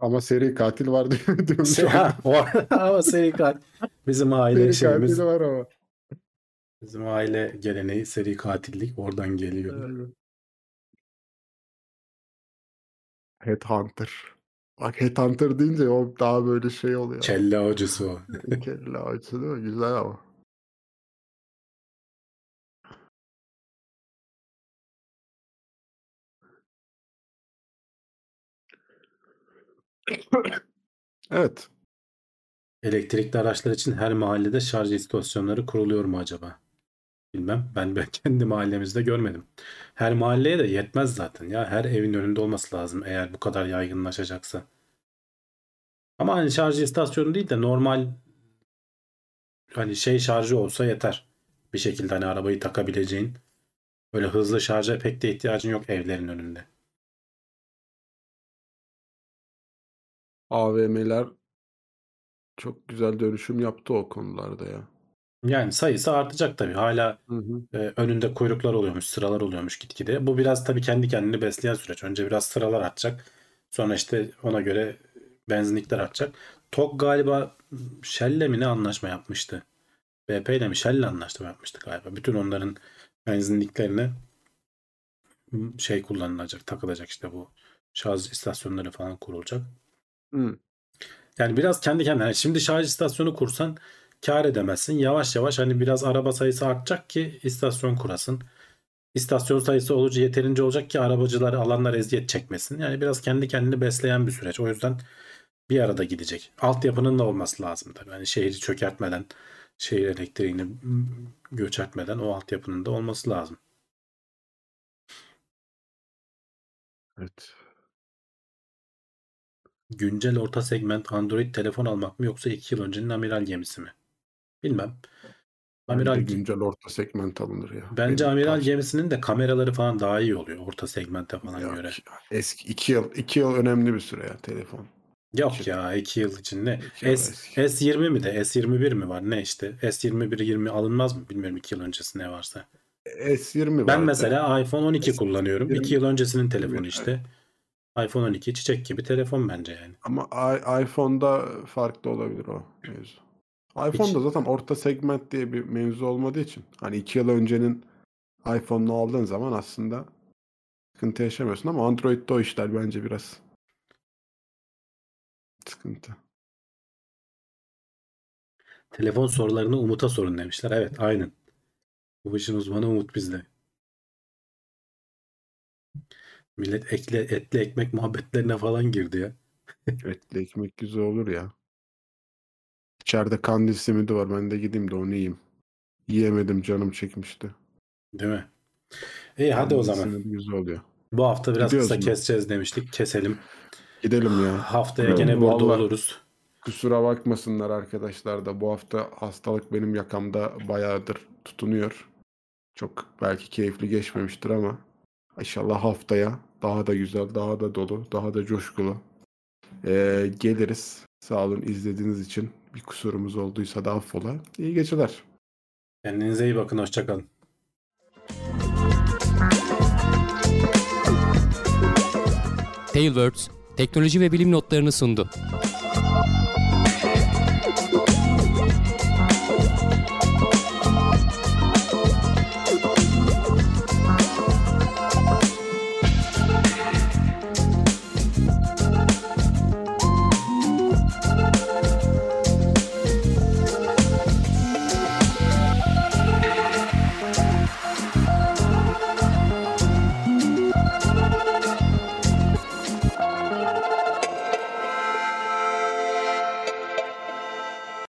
Ama seri katil var *laughs* diyor- diyormuş. Ha, o, *laughs* ama seri katil. Bizim aile seri şeyimiz, katili var ama. bizim aile geleneği seri katillik oradan geliyor. Evet. Headhunter. Bak *laughs* Headhunter deyince o daha böyle şey oluyor. Kelle avcısı o. Kelle avcısı değil mi? Güzel ama. Evet. Elektrikli araçlar için her mahallede şarj istasyonları kuruluyor mu acaba? Bilmem. Ben, ben kendi mahallemizde görmedim. Her mahalleye de yetmez zaten ya. Her evin önünde olması lazım eğer bu kadar yaygınlaşacaksa. Ama hani şarj istasyonu değil de normal hani şey şarjı olsa yeter. Bir şekilde hani arabayı takabileceğin. Böyle hızlı şarja pek de ihtiyacın yok evlerin önünde. AVM'ler çok güzel dönüşüm yaptı o konularda ya. Yani sayısı artacak tabii. Hala Hı hı. e, önünde kuyruklar oluyormuş, sıralar oluyormuş gitgide. Bu biraz tabii kendi kendini besleyen süreç. Önce biraz sıralar artacak. Sonra işte ona göre benzinlikler artacak. TOG galiba Shell'le mi ne anlaşma yapmıştı? BP ile mi Shell'le anlaşma yapmıştı galiba. Bütün onların benzinliklerine şey kullanılacak, takılacak işte bu şarj istasyonları falan kurulacak. Hı. Yani biraz kendi kendine. Yani Şimdi şarj istasyonu kursan kar edemezsin. Yavaş yavaş hani biraz araba sayısı artacak ki istasyon kurasın. İstasyon sayısı olunca yeterince olacak ki arabacılar alanlar eziyet çekmesin. Yani biraz kendi kendini besleyen bir süreç. O yüzden bir arada gidecek. Altyapının da olması lazım tabii. Hani şehri çökertmeden, şehir elektriğini mm, göçertmeden o altyapının da olması lazım. Evet. Güncel orta segment Android telefon almak mı yoksa 2 yıl öncenin amiral gemisi mi? Bilmem. Amiral Bence güncel orta segment alınır ya. Bence Benim amiral tavsiyem. gemisinin de kameraları falan daha iyi oluyor orta segmente falan Yok göre. ya, Eski iki yıl iki yıl önemli bir süre ya telefon. Yok İki- ya 2 yıl için yıl S, eski. S20 mi de S21 mi var ne işte? S21 20 alınmaz mı? Bilmiyorum 2 yıl öncesi ne varsa. S20 Ben vardı. mesela iPhone 12 S- kullanıyorum. 20 2 yıl öncesinin telefonu işte. iPhone 12 çiçek gibi telefon bence yani. Ama i- iPhone'da farklı olabilir o mevzu. iPhone'da zaten orta segment diye bir mevzu olmadığı için hani iki yıl öncenin iPhone'unu aldığın zaman aslında sıkıntı yaşamıyorsun ama Android'de o işler bence biraz sıkıntı. Telefon sorularını Umut'a sorun demişler. Evet aynen. Bu işin uzmanı Umut bizde. Millet ekle, etli ekmek muhabbetlerine falan girdi ya. Etli ekmek güzel olur ya. İçeride kandil simidi var. Ben de gideyim de onu yiyeyim. Yiyemedim canım çekmişti. Değil mi? İyi hadi o Kandil zaman. simidi güzel oluyor. Bu hafta biraz Gidiyoruz kısa mu? keseceğiz demiştik. Keselim. Gidelim ya. Haftaya Evet, gene burada vallahi. oluruz. Kusura bakmasınlar arkadaşlar da bu hafta hastalık benim yakamda bayağıdır tutunuyor. Çok belki keyifli geçmemiştir ama inşallah haftaya daha da güzel, daha da dolu, daha da coşkulu ee, geliriz. Sağ olun izlediğiniz için. Bir kusurumuz olduysa da affola. İyi geceler. Kendinize iyi bakın. Hoşçakalın. Tailwords teknoloji ve bilim notlarını sundu.